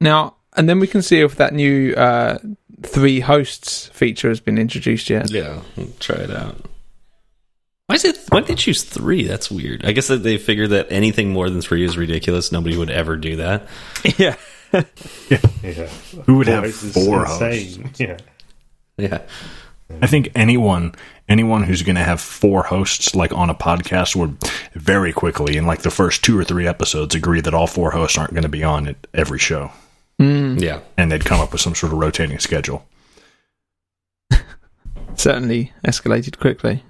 Now, and then we can see if that new uh, three hosts feature has been introduced yet. Yeah, try it out. Why is it? Why did they choose three? That's weird. I guess that they figured that anything more than three is ridiculous. Nobody would ever do that. Yeah. Yeah. Who would Four have four hosts? Yeah. Yeah, I think anyone anyone who's going to have four hosts like on a podcast would very quickly in like the first two or three episodes agree that all four hosts aren't going to be on at every show Mm. yeah. and they'd come up with some sort of rotating schedule. Certainly escalated quickly.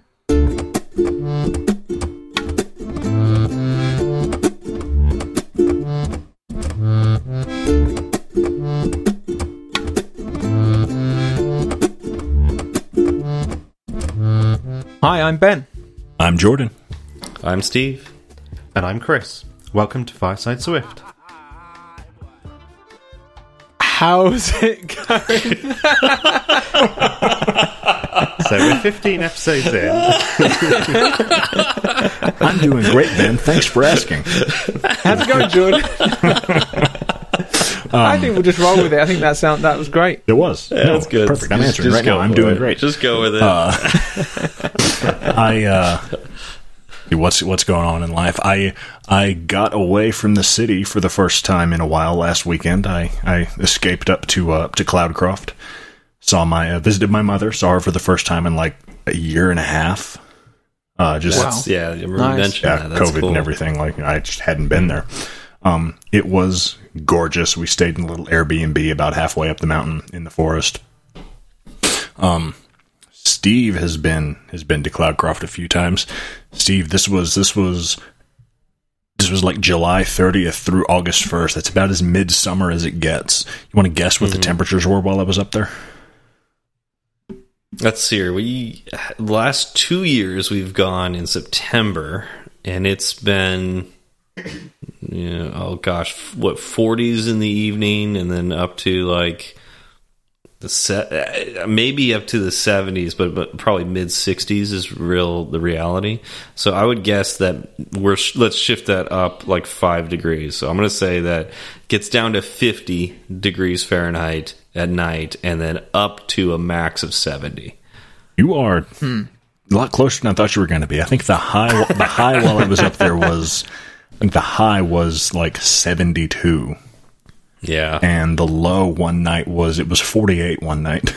Hi, I'm Ben. I'm Jordan. I'm Steve. And I'm Chris. Welcome to Fireside Swift. How's it going? So we're 15 episodes in. I'm doing great, Ben. Thanks for asking. How's it going, Jordan? I think we'll just roll with it. I think that sound that was great. It was. Yeah, No, That's good. Perfect. I'm Just- answering just right now. I'm doing it. great. Just go with it. I uh what's what's going on in life? I I got away from the city for the first time in a while last weekend. I I escaped up to uh, up to Cloudcroft. Saw my uh, visited my mother. Saw her for the first time in like a year and a half. Uh, just Wow. yeah, I Nice. mentioned yeah, that. That's COVID cool. and everything. Like I just hadn't been there. Um, it was gorgeous. We stayed in a little Airbnb about halfway up the mountain in the forest. Um, Steve has been has been to Cloudcroft a few times. Steve, this was this was this was like July 30th through August 1st. That's about as midsummer as it gets. You want to guess what the mm-hmm. temperatures were while I was up there? Let's see here. We last two years we've gone in September, and it's been, you know, oh gosh, what forties in the evening, and then up to like the set, uh, maybe up to the seventies, but but probably mid sixties is real the reality. So I would guess that we're sh- let's shift that up like five degrees. So I'm going to say that gets down to fifty degrees Fahrenheit at night, and then up to a max of seventy. You are a lot closer than I thought you were going to be. I think the high the high while I was up there was I think the high was like 72 Yeah. and the low one night was it was 48 one night.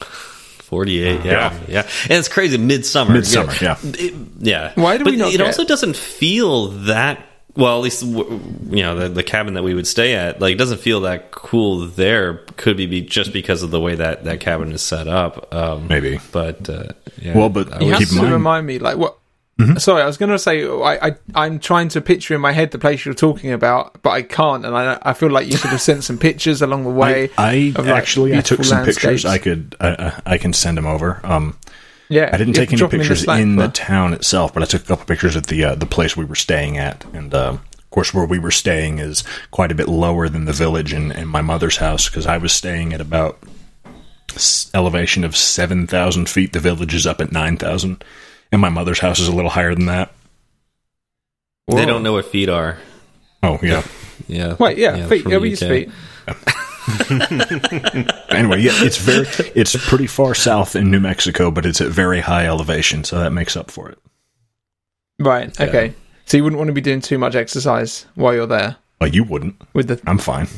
48 yeah yeah and it's crazy midsummer Midsummer, yeah. It- yeah Why do but we not it get- also doesn't feel that well at least you know the, the cabin that we would stay at like doesn't feel that cool there could be be just because of the way that that cabin is set up um Maybe. but uh yeah, Well, but I You would have keep to in mind- remind me, like what? Mm-hmm. Sorry, I was going to say I, I I'm trying to picture in my head the place you're talking about, but I can't, and I I feel like you should have sent some pictures along the way. I, I like, actually I took some pictures. I could I, I can send them over. Um yeah, I didn't take any pictures the Slack, in the town itself, but I took a couple pictures at the uh, the place we were staying at, and uh, of course, where we were staying is quite a bit lower than the village and, and my mother's house because I was staying at about elevation of seven thousand feet. The village is up at nine thousand, and my mother's house is a little higher than that. they don't know what feet are Oh yeah. yeah Wait, yeah, feet. Yeah, we use feet. anyway, yeah, it's very it's pretty far south in New Mexico, but it's at very high elevation, so that makes up for it. Right. Okay. So you wouldn't want to be doing too much exercise while you're there Oh, you wouldn't. with the. I'm fine.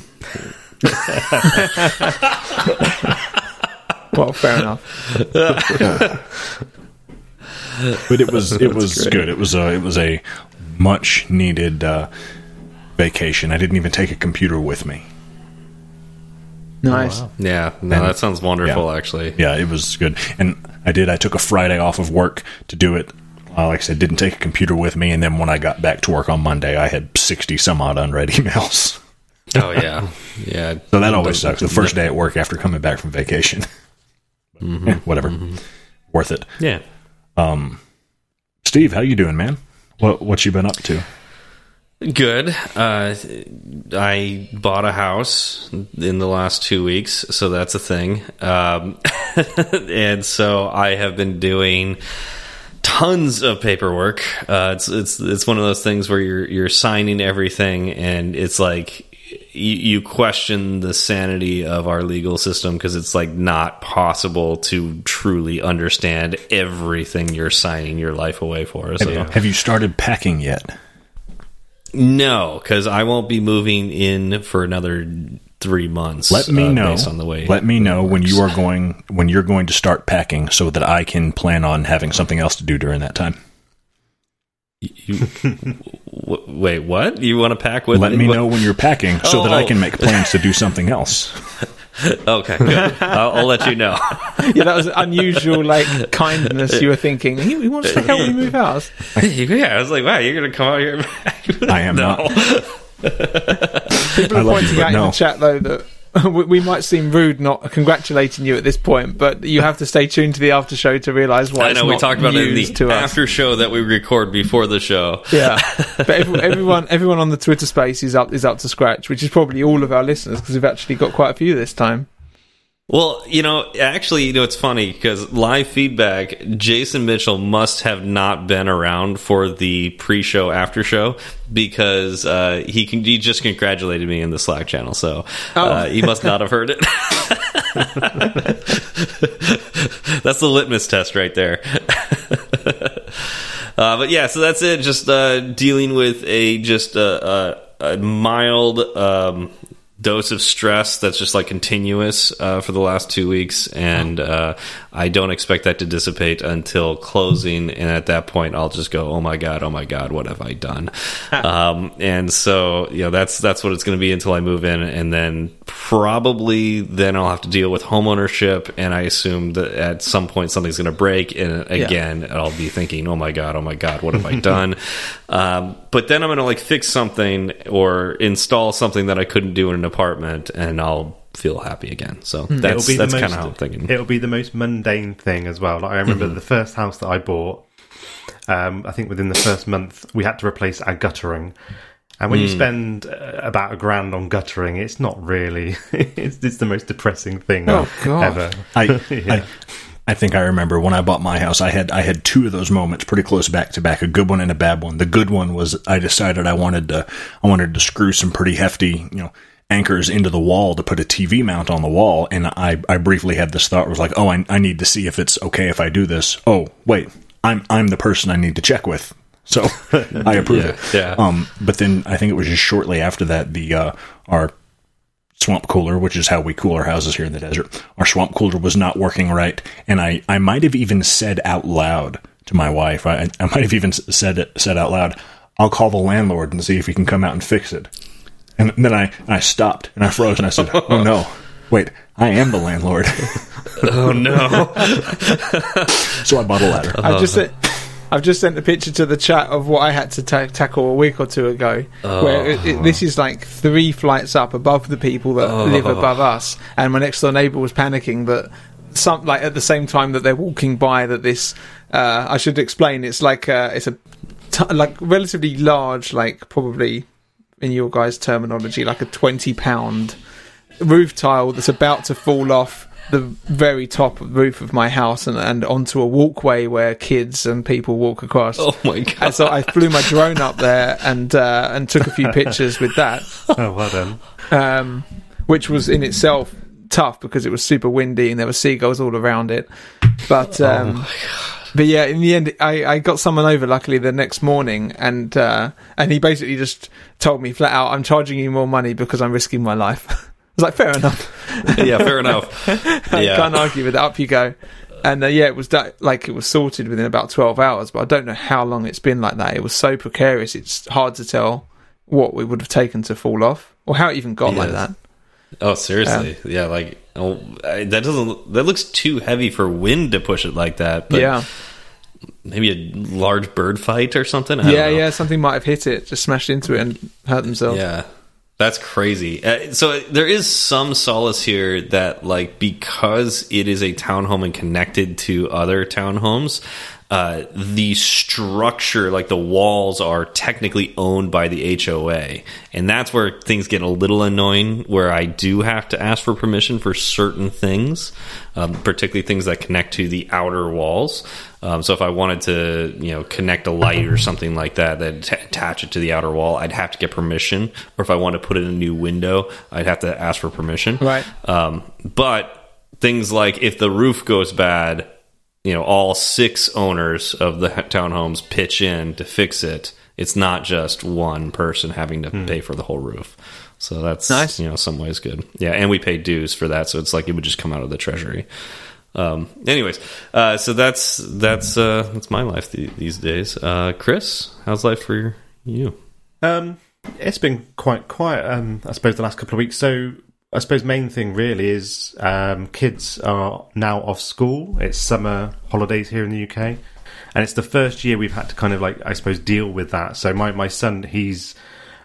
Well, fair enough. but it was it was good. It was a it was a much needed uh, vacation. I didn't even take a computer with me. Nice. yeah no And- that sounds wonderful yeah. actually Yeah, it was good. And I did. I took a Friday off of work to do it. Uh, like I said, didn't take a computer with me. And then when I got back to work on Monday, I had sixty some odd unread emails. oh yeah yeah So that always sucks. The first day at work after coming back from vacation. Eh, whatever, worth it. yeah Steve, how you doing, man? What what you been up to? Good. Uh, I bought a house in the last two weeks, so that's a thing. Um, and so I have been doing tons of paperwork. Uh, it's it's it's one of those things where you're you're signing everything, and it's like you, you question the sanity of our legal system because it's like not possible to truly understand everything you're signing your life away for. So Have you started packing yet? no, because I won't be moving in for another three months. Let me uh, know. based on the way. Let me know when you are going when you're going to start packing, so that I can plan on having something else to do during that time. You, w- wait, what? You want to pack with? Let me what- know when you're packing, so that I Oh. can make plans to do something else. Okay, good. I'll, I'll let you know. Yeah, that was unusual, like kindness. You were thinking he, he wants to help me move house. yeah, I was like, wow, you're gonna come out here. I am no. not. People I are love you, pointing but out in the chat though that we we might seem rude not congratulating you at this point, but you have to stay tuned to the after show to realise why. I know we talked about it in the to us. after show that we record before the show. Yeah, but every, everyone, everyone on the Twitter space is up is up to scratch, which is probably all of our listeners because we've actually got quite a few this time. Well, you know, actually, you know, it's funny because live feedback, Jason Mitchell must have not been around for the pre-show after show because uh, he can, he just congratulated me in the Slack channel, so uh, he must not have heard it. that's the litmus test right there. Uh, but yeah, so that's it. Just uh, dealing with a just a, a, a mild um, dose of stress that's just like continuous uh, for the last two weeks, and uh, I don't expect that to dissipate until closing. And at that point, I'll just go, "Oh my god, oh my god, what have I done?" um, and so you know that's that's what it's going to be until I move in, and then probably then I'll have to deal with homeownership, and I assume that at some point something's going to break, and again I'll be thinking, "Oh my god, oh my god, what have I done?" um, but then I'm going to like fix something or install something that I couldn't do in an apartment, and I'll feel happy again. So that's that's kind of how I'm thinking. It'll be the most mundane thing as well. Like I remember Mm-hmm. the first house that I bought. Um, I think within the first month we had to replace our guttering. And when you Mm. spend uh, about a grand on guttering, it's not really. it's, it's the most depressing thing Oh, God. ever. I, Yeah. I I think I remember when I bought my house. I had I had two of those moments pretty close back to back, a good one and a bad one. The good one was I decided I wanted to I wanted to screw some pretty hefty, you know, anchors into the wall to put a TV mount on the wall, and I I briefly had this thought was like, oh, I I need to see if it's okay if I do this. Oh, wait, I'm I'm the person I need to check with. So I approve Yeah, it. yeah. Um, but then I think it was just shortly after that the uh, our swamp cooler, which is how we cool our houses here in the desert. Our swamp cooler was not working right, and I, I might have even said out loud to my wife, I, I might have even said it said out loud, "I'll call the landlord and see if he can come out and fix it." And then I, I stopped and I froze and I said, "Oh no, wait, I am the landlord." oh no! so I bought a ladder. I've just sent, I've just sent a picture to the chat of what I had to ta- tackle a week or two ago. Where it, it, this is like three flights up above the people that live above us, and my next door neighbour was panicking that some like at the same time that they're walking by that this. Uh, I should explain. It's like uh, it's a t- like relatively large, like probably in your guys' terminology, like a twenty pound roof tile that's about to fall off the very top roof of my house and, and onto a walkway where kids and people walk across. Oh my god! And so I flew my drone up there and uh, and took a few pictures with that, oh, well done. um, which was in itself tough because it was super windy and there were seagulls all around it. But um, but yeah, in the end, I, I got someone over luckily the next morning and uh, and he basically just told me flat out, "I'm charging you more money because I'm risking my life." I was like, "Fair enough." yeah, fair enough. I Yeah. can't argue with it. Up you go. And uh, yeah, it was that, like it was sorted within about twelve hours, but I don't know how long it's been like that. It was so precarious; it's hard to tell what we would have taken to fall off or how it even got like that. Oh, seriously? yeah, like oh, I, that doesn't. That looks too heavy for wind to push it like that. But yeah, maybe a large bird fight or something. I yeah, yeah. Something might have hit it, just smashed into it and hurt themselves. Yeah. That's crazy. Uh, so there is some solace here that, like, because it is a townhome and connected to other townhomes, uh, the structure, like the walls, are technically owned by the HOA, and that's where things get a little annoying. Where I do have to ask for permission for certain things, um, particularly things that connect to the outer walls. Um, so if I wanted to, you know, connect a light or something like that, that attach it to the outer wall, I'd have to get permission. Or if I want to put in a new window, I'd have to ask for permission. Right. Um, but things like if the roof goes bad you know all six owners of the townhomes pitch in to fix it it's not just one person having to pay for the whole roof so that's Nice. you know some ways good yeah and we pay dues for that so it's like it would just come out of the treasury um anyways uh so that's that's uh that's my life th these days uh chris how's life for you Um, it's been quite quiet. Um, I suppose the last couple of weeks. So I suppose main thing really is um, kids are now off school. It's summer holidays here in the UK, and it's the first year we've had to kind of like I suppose deal with that. So my my son he's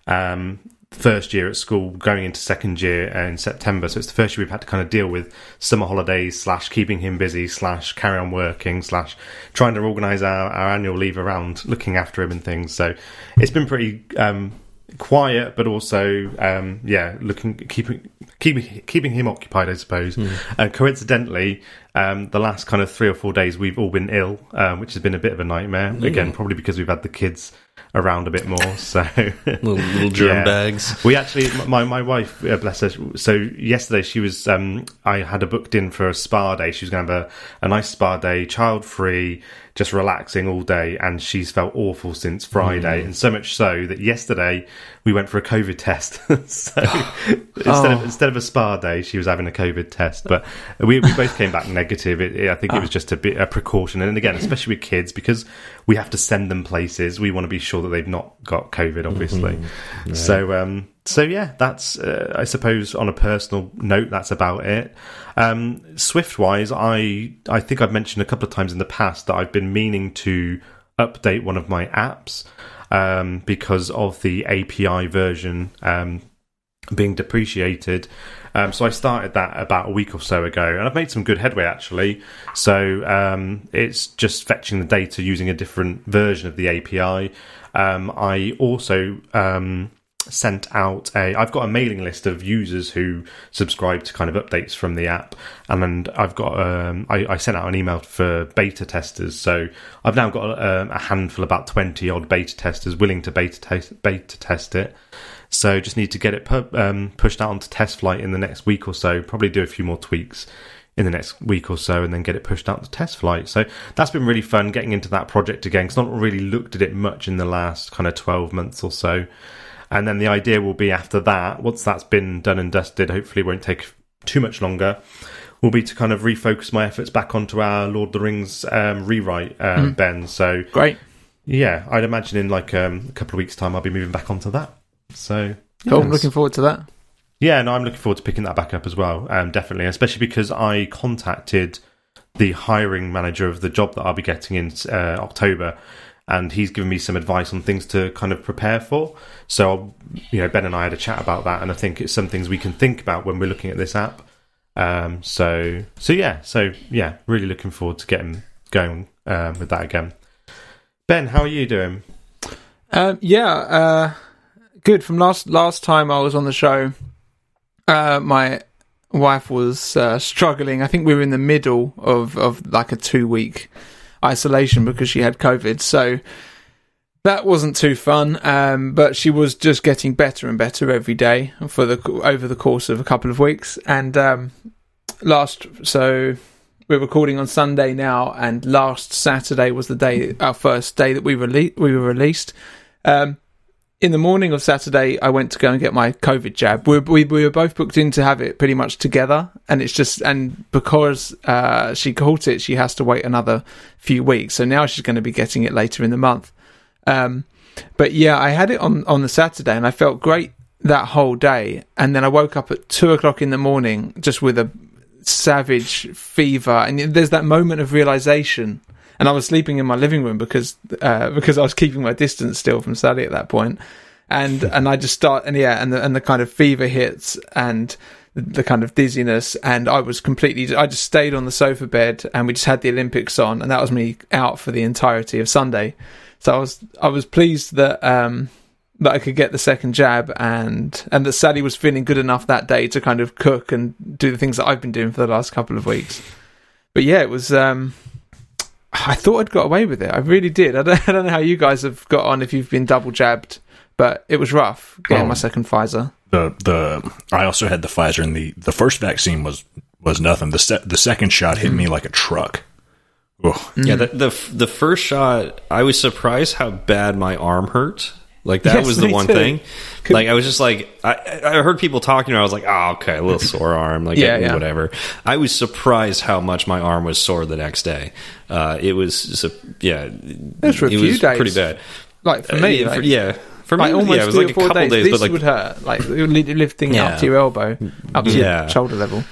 um, first year at school, going into second year in September. So it's the first year we've had to kind of deal with summer holidays slash keeping him busy slash carry on working slash trying to organise our, our annual leave around looking after him and things. So it's been pretty um, quiet, but also um, yeah, looking keeping keeping keeping him occupied, I suppose. And coincidentally, um, the last kind of three or four days we've all been ill, um, which has been a bit of a nightmare. Again, probably because we've had the kids around a bit more. So little, little germ Yeah. bags we actually, my my wife, uh, bless her. So yesterday she was, um, I had her booked in for a spa day. She was going to have a, a nice spa day, child free, just relaxing all day, and she's felt awful since Friday, and so much so that yesterday we went for a COVID test. so instead of instead of a spa day, she was having a COVID test, but we, we both came back negative. It, it- I think it was just a bit a precaution, and again, especially with kids, because we have to send them places, we want to be sure that they've not got COVID, obviously. So, um, so yeah, that's uh, I suppose on a personal note, that's about it. Um, Swift wise, I I think I've mentioned a couple of times in the past that I've been meaning to update one of my apps um, because of the API version um, being depreciated. Um, so I started that about a week or so ago, and I've made some good headway actually. So um, it's just fetching the data using a different version of the API. Um, I also um, sent out a. I've got a mailing list of users who subscribe to kind of updates from the app, and then I've got. Um, I, I sent out an email for beta testers, so I've now got um, a handful, about twenty odd beta testers willing to beta test beta test it. So just need to get it pu- um, pushed out onto test flight in the next week or so. Probably do a few more tweaks in the next week or so, and then get it pushed out to test flight. So that's been really fun getting into that project again. Because not really looked at it much in the last kind of twelve months or so. And then the idea will be after that, once that's been done and dusted, hopefully won't take too much longer. Will be to kind of refocus my efforts back onto our Lord of the Rings um, rewrite, um, Ben. So Great. yeah, I'd imagine in like um, a couple of weeks' time, I'll be moving back onto that. So Cool. I'm looking forward to that. Yeah, no, I'm looking forward to picking that back up as well. Um, definitely, especially because I contacted the hiring manager of the job that I'll be getting in uh, October, and he's given me some advice on things to kind of prepare for. So, you know, Ben and I had a chat about that, and I think it's some things we can think about when we're looking at this app. Um, so, so yeah, so yeah, really looking forward to getting going um, with that again. Ben, how are you doing? Um, yeah, uh, good. From last last time I was on the show, uh, my wife was uh, struggling. I think we were in the middle of of like a two week isolation because she had COVID. So that wasn't too fun. Um, but she was just getting better and better every day for the over the course of a couple of weeks. And um, last so we're recording on Sunday now, and last Saturday was the day, our first day that we rele- we were released. Um, in the morning of Saturday, I went to go and get my COVID jab. We, we, we were both booked in to have it pretty much together, and it's just and because uh, she caught it, she has to wait another few weeks. So now she's going to be getting it later in the month. Um, but yeah, I had it on on the Saturday, and I felt great that whole day. And then I woke up at two o'clock in the morning just with a savage fever, and there's that moment of realization. And I was sleeping in my living room because uh, because I was keeping my distance still from Sally at that point, and and I just start and yeah, and the and the kind of fever hits, and the, kind of dizziness, and I was completely. I just stayed on the sofa bed, and we just had the Olympics on, and that was me out for the entirety of Sunday. So I was I was pleased that um, that I could get the second jab, and and that Sally was feeling good enough that day to kind of cook and do the things that I've been doing for the last couple of weeks. But yeah, it was. Um, I thought I'd got away with it. I really did. I don't, I don't know how you guys have got on if you've been double jabbed, but it was rough getting Oh. my second Pfizer. the the I also had the Pfizer, and the the first vaccine was was nothing. The se- the second shot hit mm. me like a truck. Oh, Yeah, mm. the, the the first shot, I was surprised how bad my arm hurt. Like that Yes, was the one too. thing. Like I was just like I, I heard people talking, and I was like, oh, okay, a little sore arm, like Yeah, yeah. whatever. I was surprised how much my arm was sore the next day. Uh, it was, just a, yeah, was for a it few was days. pretty bad. Like for Uh, me, yeah, like, for, yeah, for me, like almost yeah, it was like a couple days. days, this but like would hurt, like lifting Yeah. up to your elbow, up to Yeah. your shoulder level.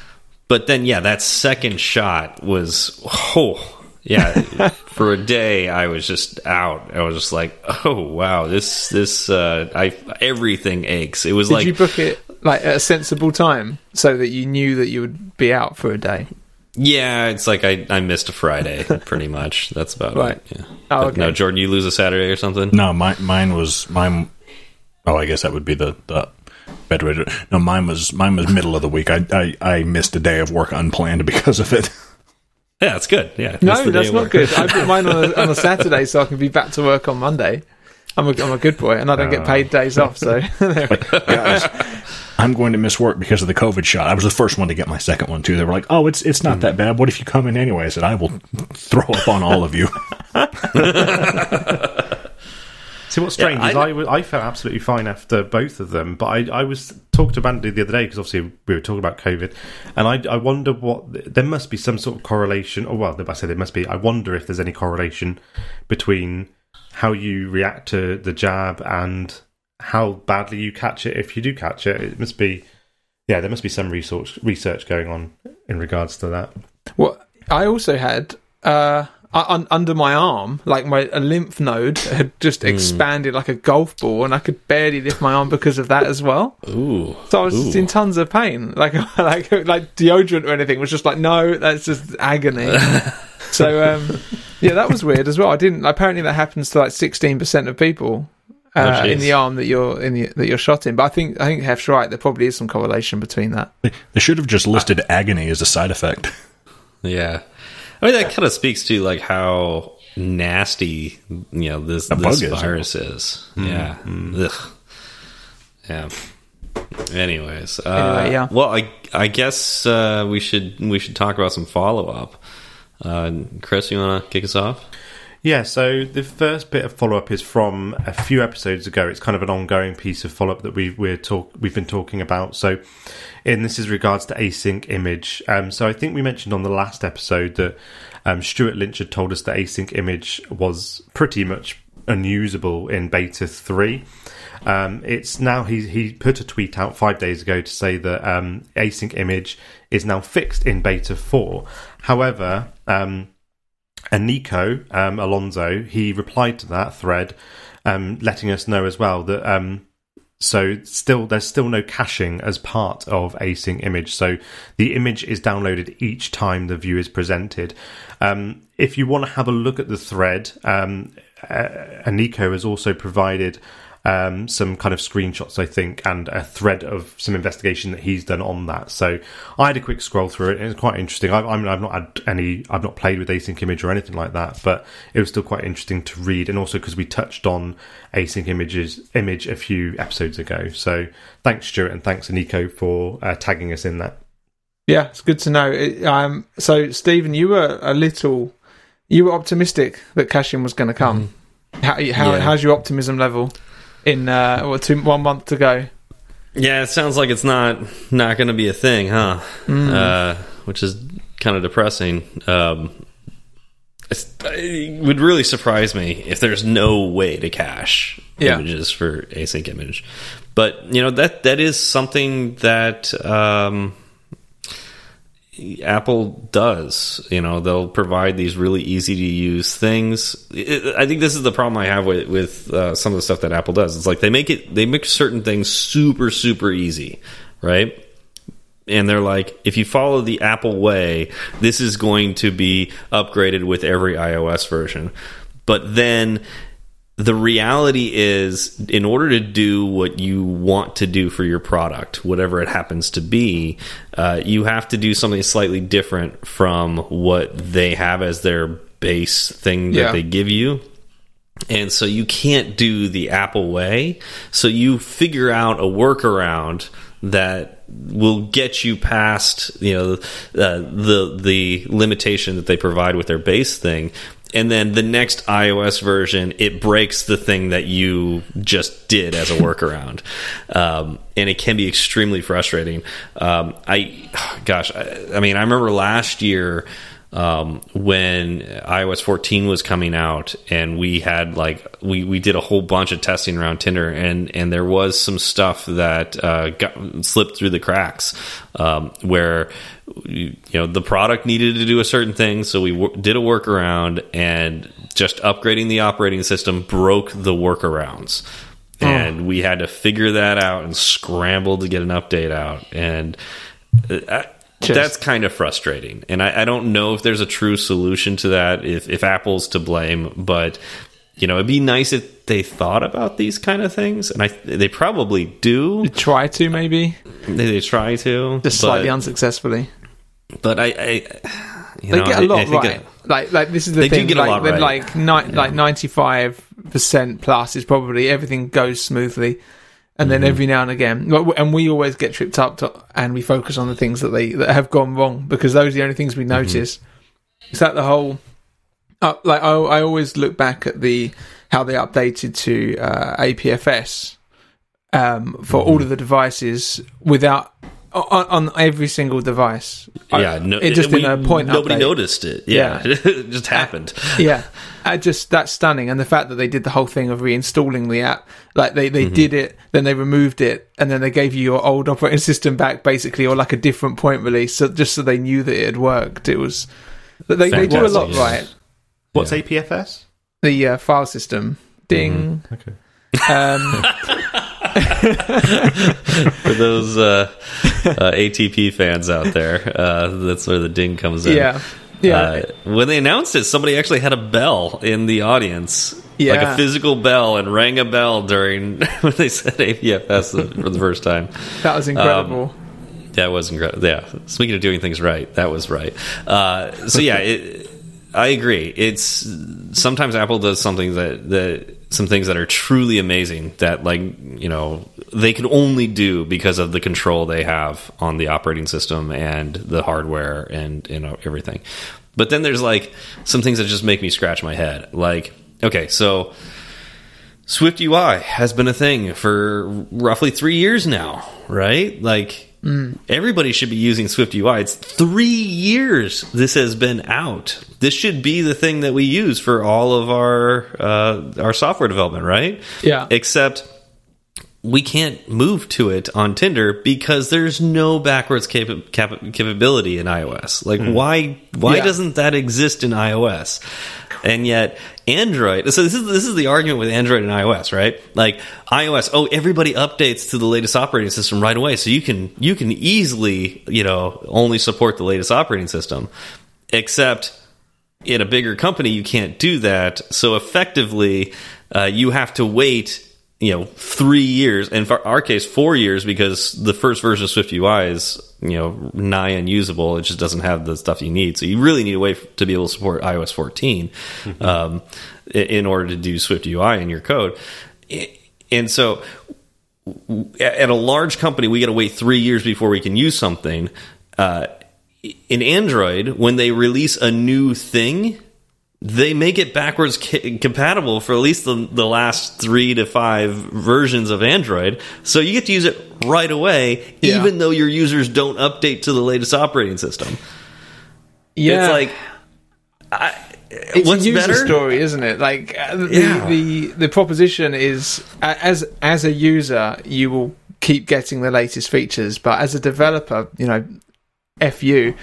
But then, yeah, that second shot was, oh, yeah. for a day, I was just out. I was just like, oh wow, this this uh, I everything aches. It was Did like, you book it like at a sensible time so that you knew that you would be out for a day? yeah, it's like I I missed a Friday, pretty much. That's about Right. it. Yeah. Oh, okay. No, Jordan, you lose a Saturday or something. no, mine mine was mine. Oh, I guess that would be the the better way to. No, mine was mine was middle of the week. I I, I missed a day of work unplanned because of it. Yeah, it's good. Yeah, No, the that's not good. I put mine on a, on a Saturday so I can be back to work on Monday. I'm a, I'm a good boy, and I don't get paid ah. days off. So Guys, I'm going to miss work because of the COVID shot. I was the first one to get my second one too. They were like, "Oh, it's it's not that bad. What if you come in anyway?" I said, "I will throw up on all of you." See, what's strange Yeah, is I- I, I felt absolutely fine after both of them, but I, I was talked to Bandy the other day because obviously we were talking about COVID, and I, I wonder what there must be some sort of correlation. Or well, I say there must be. I wonder if there's any correlation between how you react to the jab and how badly you catch it. If you do catch it, it must be. Yeah, there must be some research research going on in regards to that. Well, I also had uh, un- under my arm, like my a lymph node had just expanded like a golf ball, and I could barely lift my arm because of that as well. Ooh, So I was just in tons of pain, like like like deodorant or anything was just like no, that's just agony. so um, yeah, that was weird as well. I didn't. Apparently, that happens to like sixteen percent of people. Uh, Oh, in the arm that you're in the, that you're shot in, but I think I think Hef's right. There probably is some correlation between that. They should have just listed agony as a side effect. Yeah, I mean that kind of speaks to like how nasty you know this A this bug is. virus is. Yeah, Ugh. yeah. Anyways, uh, Anyway, yeah. Well, I I guess uh, we should we should talk about some follow up. Uh, Chris, you want to kick us off? Yeah, so the first bit of follow up is from a few episodes ago. It's kind of an ongoing piece of follow up that we we're talk we've been talking about. So, and this is regards to async image. Um, so I think we mentioned on the last episode that um, Stewart Lynch had told us that async image was pretty much unusable in beta three. Um, it's now he he put a tweet out five days ago to say that um, async image is now fixed in beta four. However, um, and Nico um, Alonso, he replied to that thread, um, letting us know as well that um, so still there's still no caching as part of async image. So the image is downloaded each time the view is presented. Um, if you want to have a look at the thread, um, uh, Nico has also provided um, some kind of screenshots, I think, and a thread of some investigation that he's done on that. So I had a quick scroll through it. and It's quite interesting. I, I mean, I've not had any, I've not played with async image or anything like that, but it was still quite interesting to read, and also because we touched on async images image a few episodes ago. So thanks, Stewart, and thanks, Nico, for uh, tagging us in that. Yeah, it's good to know. It, um, so, Stephen, you were a little, you were optimistic that caching was going to come. How, how, Yeah. How's your optimism level in uh, what, two, one month to go? Yeah, it sounds like it's not not going to be a thing, huh? Uh, which is kind of depressing. Um, it's, it would really surprise me if there's no way to cache Yeah. images for async image. But you know that that is something that um, Apple does. You know, they'll provide these really easy to use things. I think this is the problem I have with with uh, some of the stuff that Apple does. It's like they make it they make certain things super super easy, right? and they're like, if you follow the Apple way, this is going to be upgraded with every iOS version. But then the reality is, in order to do what you want to do for your product, whatever it happens to be, uh, you have to do something slightly different from what they have as their base thing that Yeah. they give you. And so you can't do the Apple way. So you figure out a workaround that will get you past, you know, uh, the the limitation that they provide with their base thing. And then the next iOS version, it breaks the thing that you just did as a workaround, um, and it can be extremely frustrating. Um, I, gosh, I, I mean, I remember last year um, when iOS 14 was coming out, and we had like we we did a whole bunch of testing around Tinder, and and there was some stuff that uh, got slipped through the cracks, um, where you know the product needed to do a certain thing, so we w did a workaround, and just upgrading the operating system broke the workarounds. And we had to figure that out and scramble to get an update out. And uh, Just- that's kind of frustrating. And I, I don't know if there's a true solution to that, if, if Apple's to blame, but you know, it'd be nice if they thought about these kind of things. And I, they probably do. Try to maybe, They, they try to. just slightly but, unsuccessfully. but I, I you They know, get a lot I think right. it- like, like this is the They do thing. get a like, lot right. like, ni- like ninety-five percent plus is probably everything goes smoothly, and Mm-hmm. then every now and again, and we always get tripped up, to, and we focus on the things that they that have gone wrong because those are the only things Mm-hmm. we notice. Is that the whole? Uh, like I, I always look back at the how they updated to uh, APFS um, for Mm-hmm. all of the devices without on, on every single device. Yeah, no, it just we- a point. Nobody update. noticed it. Yeah, it just happened. yeah, I just that's stunning, and the fact that they did the whole thing of reinstalling the app, like they they did it, then they removed it, and then they gave you your old operating system back, basically, or like a different point release, so just so they knew that it had worked. It was they they do a lot right. What's APFS? The uh, file system, ding. Okay. Um, For those uh, uh, ATP fans out there, uh, that's where the ding comes in. yeah, yeah, Uh, when they announced it, somebody actually had a bell in the audience, like a physical bell, and rang a bell during when they said APFS for the first time. that was incredible. That was incredible. Yeah. Speaking of doing things right, that was right. Uh, so yeah, it, I agree. It's sometimes Apple does something that that some things that are truly amazing that like you know they can only do because of the control they have on the operating system and the hardware and you know everything. But then there's like some things that just make me scratch my head. Like okay, so. Swift UI has been a thing for roughly three years now, right? Like everybody should be using Swift UI. It's three years this has been out. This should be the thing that we use for all of our uh, our software development, right? Yeah. Except we can't move to it on Tinder because there's no backwards capa cap capability in iOS. Like, why why Yeah. doesn't that exist in iOS? And yet Android. So this is this is the argument with Android and iOS, right? Like iOS, oh, everybody updates to the latest operating system right away, so you can you can easily you know only support the latest operating system, except in a bigger company you can't do that so effectively uh, you have to wait you know three years and for our case four years because the first version of swift ui is you know nigh unusable. It just doesn't have the stuff you need. So you really need a way to be able to support ios 14 um, in order to do swift ui in your code. And so at a large company, we got to wait three years before we can use something. Uh, in Android, when they release a new thing, they make it backwards compatible for at least the, the last three to five versions of Android. So you get to use it right away, Yeah. even though your users don't update to the latest operating system. yeah, It's like, I, it's what's a user better? story, isn't it? Like uh, the, Yeah. the the proposition is as as a user, you will keep getting the latest features, but as a developer, you know, f you.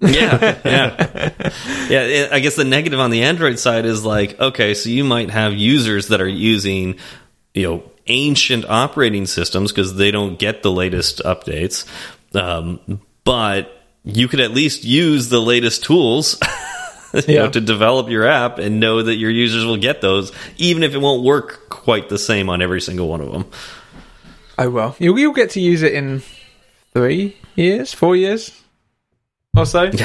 Yeah, yeah, yeah. I guess the negative on the Android side is like, okay, so you might have users that are using, you know, ancient operating systems because they don't get the latest updates. Um, but you could at least use the latest tools you Yeah. know, to develop your app and know that your users will get those, even if it won't work quite the same on every single one of them. Oh well, you'll, you'll get to use it in three years, four years, or so.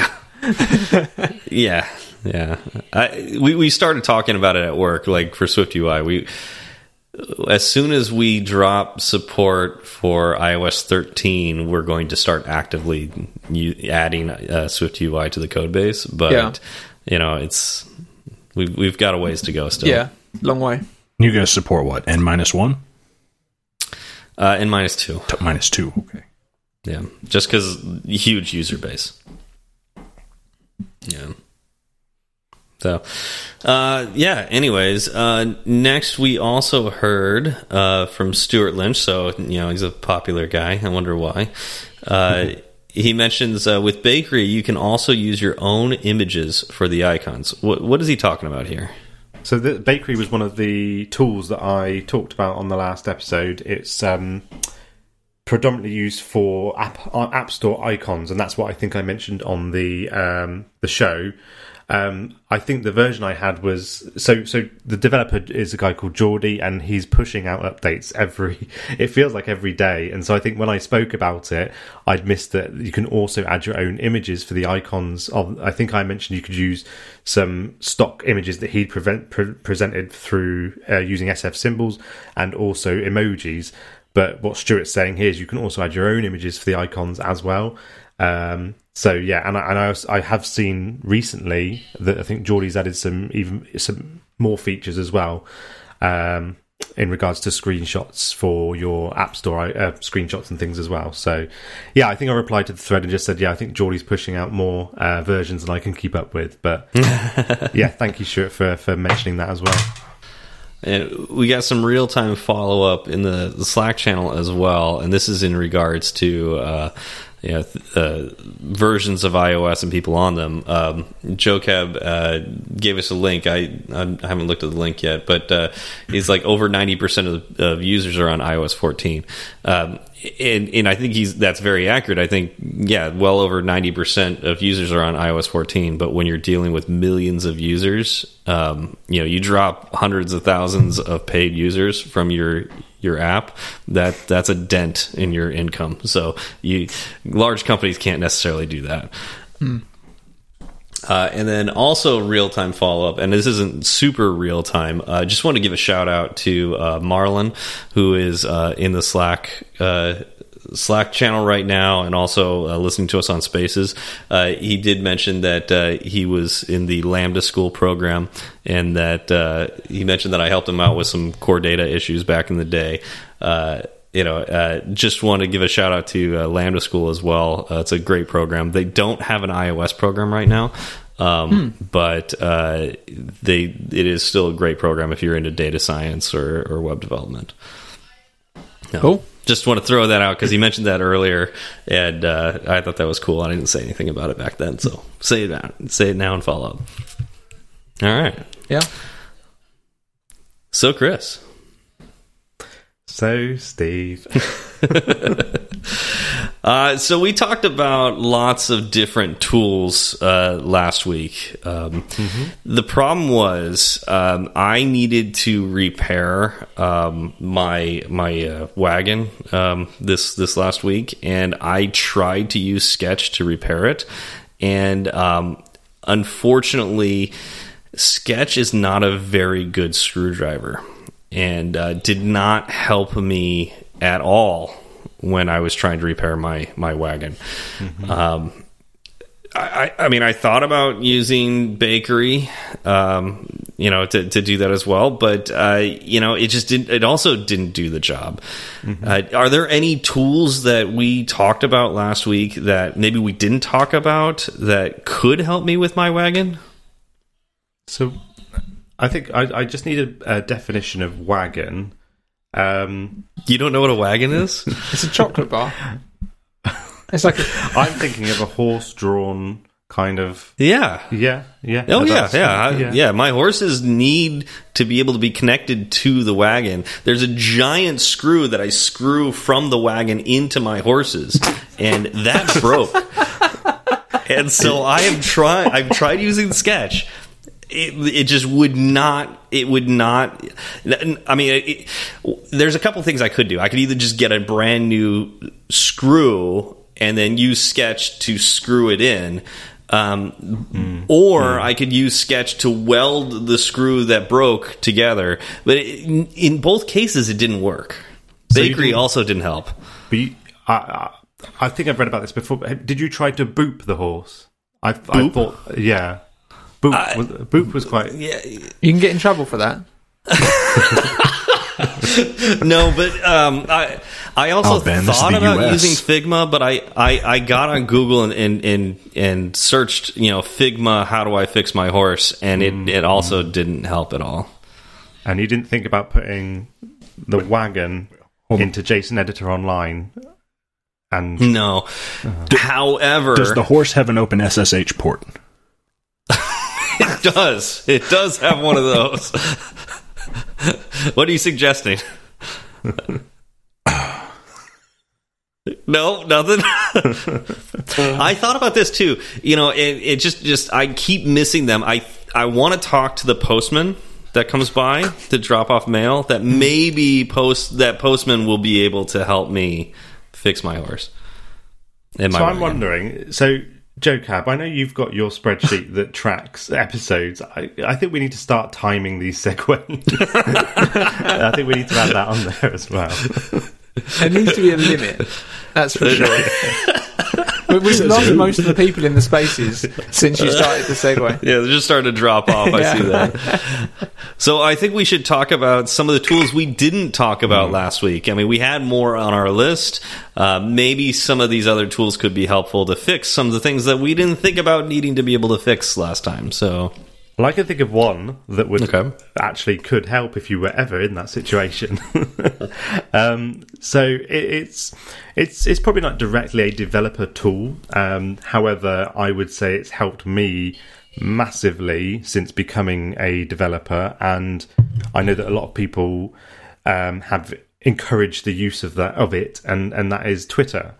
Yeah, yeah. I, we we started talking about it at work, like for Swift UI. We as soon as we drop support for iOS 13, we're going to start actively adding uh, Swift UI to the code base. But Yeah. you know, it's we've we've got a ways to go still. Yeah, long way. You guys support what? N minus one? uh, and minus two. T- minus two. Okay. Yeah, just because huge user base. Yeah. So, uh, yeah. Anyways, uh, next we also heard uh, from Stewart Lynch. So you know he's a popular guy. I wonder why. Uh, he mentions uh, with Bakery you can also use your own images for the icons. What what is he talking about here? So the bakery was one of the tools that I talked about on the last episode. It's um, predominantly used for app uh, app store icons, and that's what I think I mentioned on the um, the show. Um, I think the version I had was so so. The developer is a guy called Jordi, and he's pushing out updates every. It feels like every day, and so I think when I spoke about it, I'd missed that you can also add your own images for the icons. Of I think I mentioned you could use some stock images that he'd prevent, pre- presented through uh, using SF symbols and also emojis. But what Stewart's saying here is you can also add your own images for the icons as well. Um, so yeah, and I, and I, I have seen recently that I think Jordi's added some even some more features as well um, in regards to screenshots for your App Store uh, screenshots and things as well. So yeah, I think I replied to the thread and just said yeah, I think Jordi's pushing out more uh, versions than I can keep up with. But yeah, thank you Stuart for for mentioning that as well. And we got some real time follow up in the, the Slack channel as well, and this is in regards to uh, you know, uh, versions of iOS and people on them. Um, Joe Cab uh, gave us a link. I, I haven't looked at the link yet, but uh, he's like over ninety percent of, of users are on iOS fourteen. Um, and, and I think he's that's very accurate. I think yeah, well over ninety percent of users are on iOS 14. But when you're dealing with millions of users, um, you know, you drop hundreds of thousands of paid users from your your app. That that's a dent in your income. So you large companies can't necessarily do that. Uh, and then also real time follow up, and this isn't super real time. I uh, just want to give a shout out to uh, Marlon, who is uh, in the Slack uh, Slack channel right now, and also uh, listening to us on Spaces. he did mention that he was in the Lambda School program, and that he mentioned that I helped him out with some core data issues back in the day you know, uh, just want to give a shout out to uh, Lambda School as well. Uh, it's a great program. They don't have an iOS program right now, um, hmm. but uh, they it is still a great program if you're into data science or, or web development. No. Cool. Just want to throw that out because he mentioned that earlier, and uh, I thought that was cool. I didn't say anything about it back then, so say it now. Say it now and follow up. All right. Yeah. So, Chris. So, Steve. uh, so we talked about lots of different tools uh, last week. Um, mm -hmm. The problem was um, I needed to repair um, my my uh, wagon um, this this last week, and I tried to use Sketch to repair it, and um, unfortunately, Sketch is not a very good screwdriver and uh, did not help me at all when I was trying to repair my my wagon. Mm -hmm. um, I, I mean, I thought about using bakery, um, you know, to, to do that as well, but uh, you know, it just didn't. It also didn't do the job. Mm -hmm. uh, are there any tools that we talked about last week that maybe we didn't talk about that could help me with my wagon? So I think I, I just need a, a, definition of wagon. Um, you don't know what a wagon is? it's a chocolate bar. It's like a I'm thinking of a horse-drawn kind of. Yeah. Yeah, yeah. Oh No, yeah, that's- yeah, I- yeah, My horses need to be able to be connected to the wagon. There's a giant screw that I screw from the wagon into my horses, and that broke. and so I have tried. I've tried using Sketch. It, it just would not. It would not. I mean, it, there's a couple things I could do. I could either just get a brand new screw and then use Sketch to screw it in. Um, Or I could use Sketch to weld the screw that broke together. But it, in both cases, it didn't work. you Bakery didn't- also didn't help. But you, I, I, I think I've read about this before. Did you try to boop the horse? I, I thought, yeah, boop. was, boop was quite. Yeah, You can get in trouble for that. no, but um, I I also Oh, Ben, thought about US. using Figma, but I, I, I got on Google and, and and and searched you know Figma. How do I fix my horse? And it it also didn't help at all. And you didn't think about putting the wagon into JSON Editor Online, and No. However, Does the horse have an open SSH port? It does. It does have one of those. what are you suggesting? No, nothing. I thought about this too. You know, it, it just just I keep missing them. I I want to talk to the postman that comes by to drop off mail. That maybe post that postman will be able to help me fix my horse. So I'm wondering. So Joe Cab, I know you've got your spreadsheet that tracks episodes. I, I think we need to start timing these segues. I think we need to add that on there as well. There needs to be a limit. That's for sure. We- We've lost most of the people in the spaces since you started the segue. Yeah, they're just starting to drop off. I Yeah. see that. So I think we should talk about some of the tools we didn't talk about last week. I mean, we had more on our list. Uh, maybe some of these other tools could be helpful to fix some of the things that we didn't think about needing to be able to fix last time. So Well, I can think of one that would Okay. actually could help if you were ever in that situation. um, so it, it's it's it's probably not directly a developer tool. Um, however, I would say it's helped me massively since becoming a developer, and I know that a lot of people um, have encouraged the use of that of it, and and that is Twitter.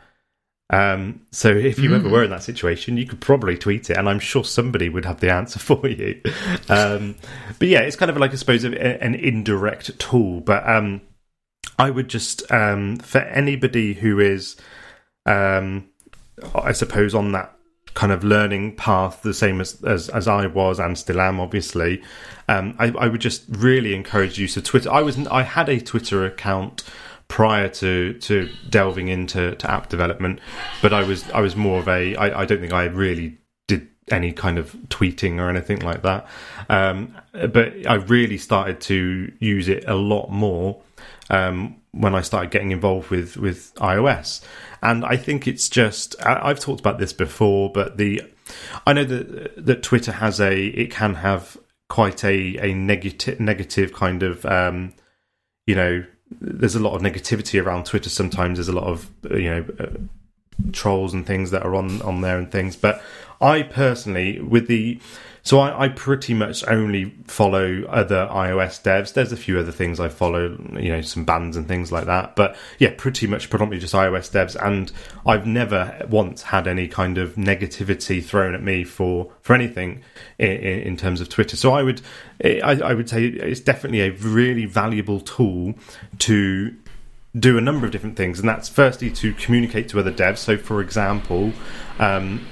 Um, so if you ever were in that situation, you could probably tweet it, and I'm sure somebody would have the answer for you. Um, but yeah, it's kind of like I suppose a, an indirect tool. But um, I would just um, for anybody who is, um, I suppose, on that kind of learning path, the same as as, as I was and still am, obviously. Um, I, I would just really encourage use of Twitter. I was I had a Twitter account prior to to delving into to app development, but I was I was more of a I, I don't think I really did any kind of tweeting or anything like that. Um, but I really started to use it a lot more um, when I started getting involved with with iOS, and I think it's just I, I've talked about this before, but the I know that that Twitter has a it can have quite a a negative negative kind of um, you know there's a lot of negativity around Twitter. Sometimes there's a lot of uh, you know uh, trolls and things that are on on there and things. But I personally, with the so I, I pretty much only follow other iOS devs. There's a few other things I follow, you know, some bands and things like that. But yeah, pretty much predominantly just iOS devs. And I've never once had any kind of negativity thrown at me for for anything in, in, terms of Twitter. So I would I, I would say it's definitely a really valuable tool to do a number of different things, and that's firstly to communicate to other devs. So, for example, um,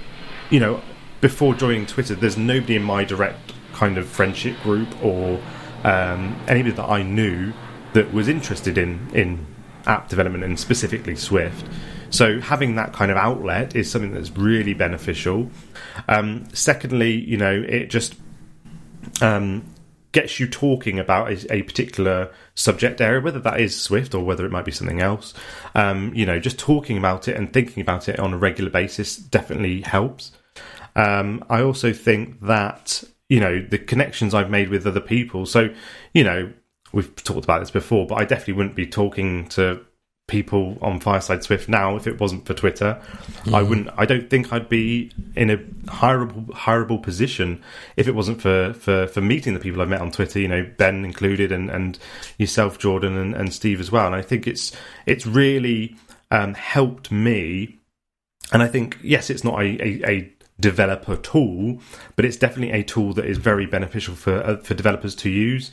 you know, before joining Twitter, there's nobody in my direct kind of friendship group or um, anybody that I knew that was interested in in app development and specifically Swift. So having that kind of outlet is something that's really beneficial. Um, secondly, you know, it just um, gets you talking about a, a, particular subject area, whether that is Swift or whether it might be something else. Um, you know, just talking about it and thinking about it on a regular basis definitely helps. Um, I also think that you know the connections I've made with other people. So you know, we've talked about this before, but I definitely wouldn't be talking to people on Fireside Swift now if it wasn't for Twitter. Mm. I wouldn't. I don't think I'd be in a hireable hireable position if it wasn't for for for meeting the people I've met on Twitter. You know, Ben included, and and yourself, Jordan, and, and Steve as well. And I think it's it's really um, helped me. And I think yes, it's not a, a, a developer tool, but it's definitely a tool that is very beneficial for uh, for developers to use.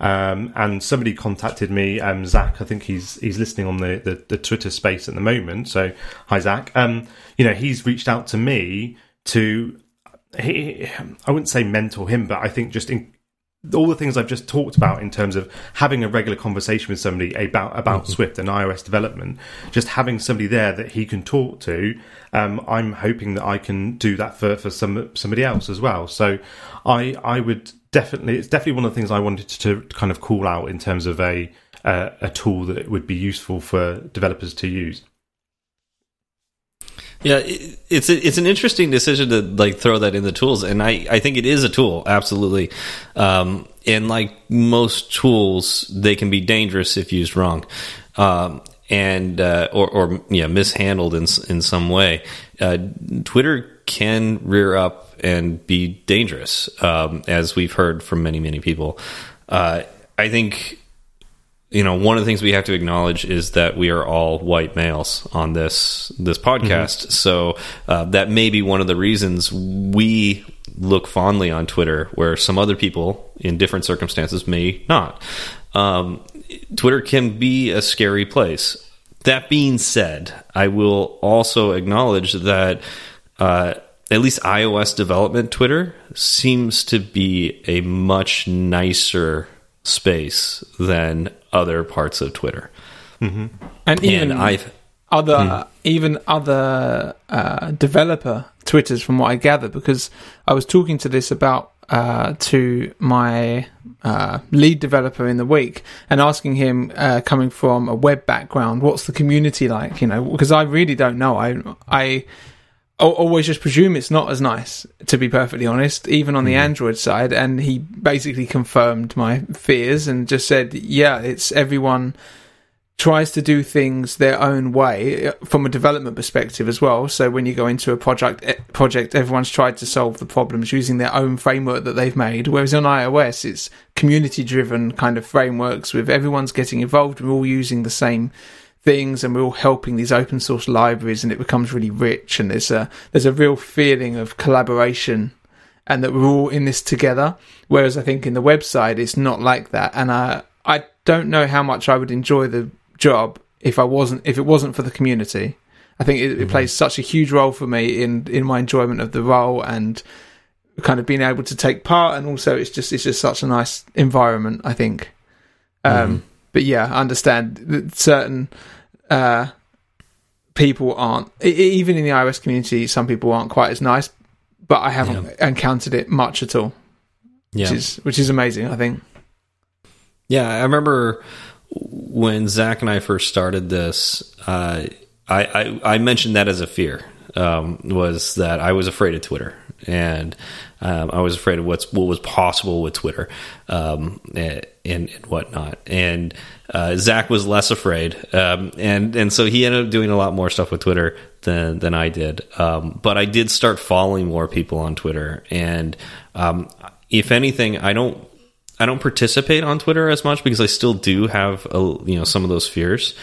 Um, and somebody contacted me, um, Zach. I think he's he's listening on the, the, the Twitter space at the moment. So hi, Zach. Um, you know, he's reached out to me to. He, I wouldn't say mentor him, but I think just in, all the things I've just talked about in terms of having a regular conversation with somebody about about mm-hmm. Swift and iOS development, just having somebody there that he can talk to. Um, I'm hoping that I can do that for, for some somebody else as well. So I I would definitely it's definitely one of the things I wanted to kind of call out in terms of a uh, a tool that would be useful for developers to use. Yeah, it's it's an interesting decision to like throw that in the tools, and I I think it is a tool, absolutely. Um, and like most tools, they can be dangerous if used wrong, um, and uh, or or yeah, mishandled in in some way. Uh, Twitter can rear up and be dangerous, um, as we've heard from many many people. Uh, I think you know one of the things we have to acknowledge is that we are all white males on this this podcast. Mm -hmm. so uh, that may be one of the reasons we look fondly on twitter where some other people in different circumstances may not. Um, twitter can be a scary place. That being said i will also acknowledge that uh, at least ios development twitter seems to be a much nicer space than other parts of Twitter. Mm -hmm. And even and I've other mm. even other uh, developer twitters, from what I gather, because I was talking to this about uh, to my uh, lead developer in the week and asking him, uh, coming from a web background, what's the community like? You know, because I really don't know. I I always just presume it's not as nice, to be perfectly honest, even on the mm. Android side. And he basically confirmed my fears and just said, yeah, it's everyone tries to do things their own way uh, from a development perspective as well. So when you go into a project, eh, project, everyone's tried to solve the problems using their own framework that they've made. Whereas on iOS, it's community driven kind of frameworks with everyone's getting involved. We're all using the same things and we're all helping these open source libraries and it becomes really rich and there's a there's a real feeling of collaboration and that we're all in this together. Whereas i think in the website it's not like that. And i i don't know how much i would enjoy the job if i wasn't if it wasn't for the community. I think it, it mm-hmm. plays such a huge role for me in in my enjoyment of the role and kind of being able to take part and also it's just it's just such a nice environment i think. Um, mm-hmm but yeah, I understand that certain uh, people aren't. Even in the iOS community, some people aren't quite as nice. But I haven't yeah. encountered it much at all. Yeah. which is which is amazing. I think. Yeah, I remember when Zach and I first started this. Uh, I, I, I mentioned that as a fear um, was that I was afraid of Twitter and um, I was afraid of what's what was possible with Twitter um, and, and, whatnot. And uh, Zach was less afraid, um, and and so he ended up doing a lot more stuff with Twitter than than I did. Um, but I did start following more people on Twitter, and um, if anything, I don't. I don't participate on Twitter as much because I still do have a, you know some of those fears.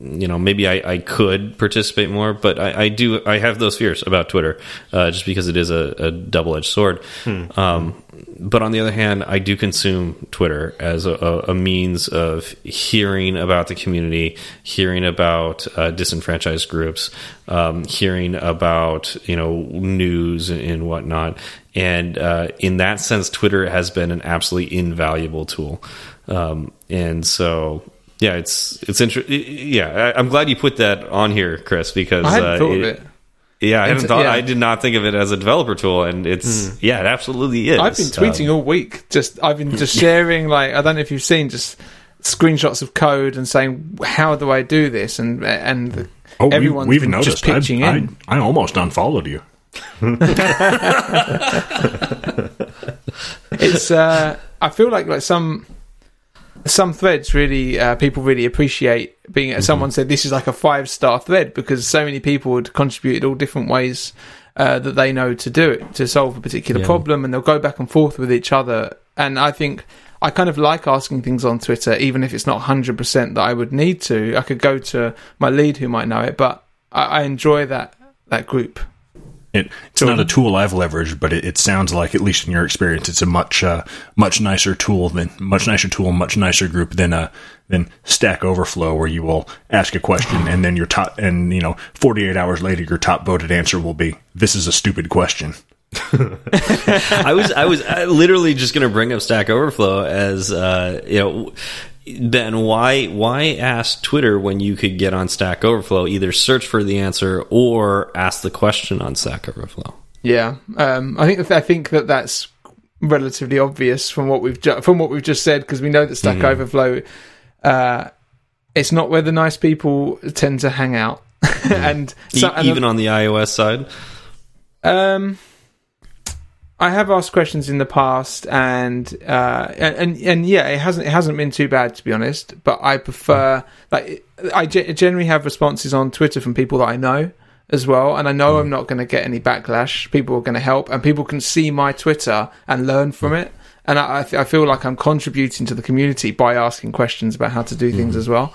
You know maybe I, I could participate more but I, I do I have those fears about Twitter uh, just because it is a, a double edged sword. Hmm. um, but on the other hand I do consume Twitter as a, a, means of hearing about the community hearing about uh, disenfranchised groups um, hearing about you know news and, and whatnot. And uh, in that sense Twitter has been an absolutely invaluable tool. Um, and so yeah, it's it's interesting. Yeah, I, am glad you put that on here, Chris, because I hadn't uh, thought it, of it. Yeah, I hadn't thought. Yeah. I did not think of it as a developer tool, and it's mm. yeah, it absolutely is. I've been tweeting um, all week. Just I've been just sharing like I don't know if you've seen just screenshots of code and saying how do I do this, and and the, oh, everyone's we, have noticed. just pitching I, in. I, I almost unfollowed you. it's uh, I feel like like some some threads really uh, people really appreciate being. Mm-hmm. Someone said this is like a five star thread because so many people had contributed all different ways uh, that they know to do it to solve a particular Yeah. problem, and they'll go back and forth with each other. And I think I kind of like asking things on Twitter, even if it's not hundred percent that I would need to. I could go to my lead who might know it, but I, I enjoy that that group. It, it's not a tool I've leveraged, but it, it sounds like, at least in your experience, it's a much uh, much nicer tool than much nicer tool, much nicer group than uh, than Stack Overflow, where you will ask a question and then your top and you know, forty eight hours later, your top voted answer will be, "This is a stupid question." I was I was uh, literally just going to bring up Stack Overflow as uh, you know. Ben, why why ask Twitter when you could get on Stack Overflow? Either search for the answer or ask the question on Stack Overflow. Yeah, um, I think I think that that's relatively obvious from what we've from what we've just said because we know that Stack Mm-hmm. Overflow, uh, it's not where the nice people tend to hang out, and, so, and even on the iOS side. um, I have asked questions in the past, and uh, and, and yeah, it hasn't it hasn't been too bad to be honest. But I prefer like I generally have responses on Twitter from people that I know as well, and I know I'm not going to get any backlash. People are going to help, and people can see my Twitter and learn from it. And I, I, th- I feel like I'm contributing to the community by asking questions about how to do things as well.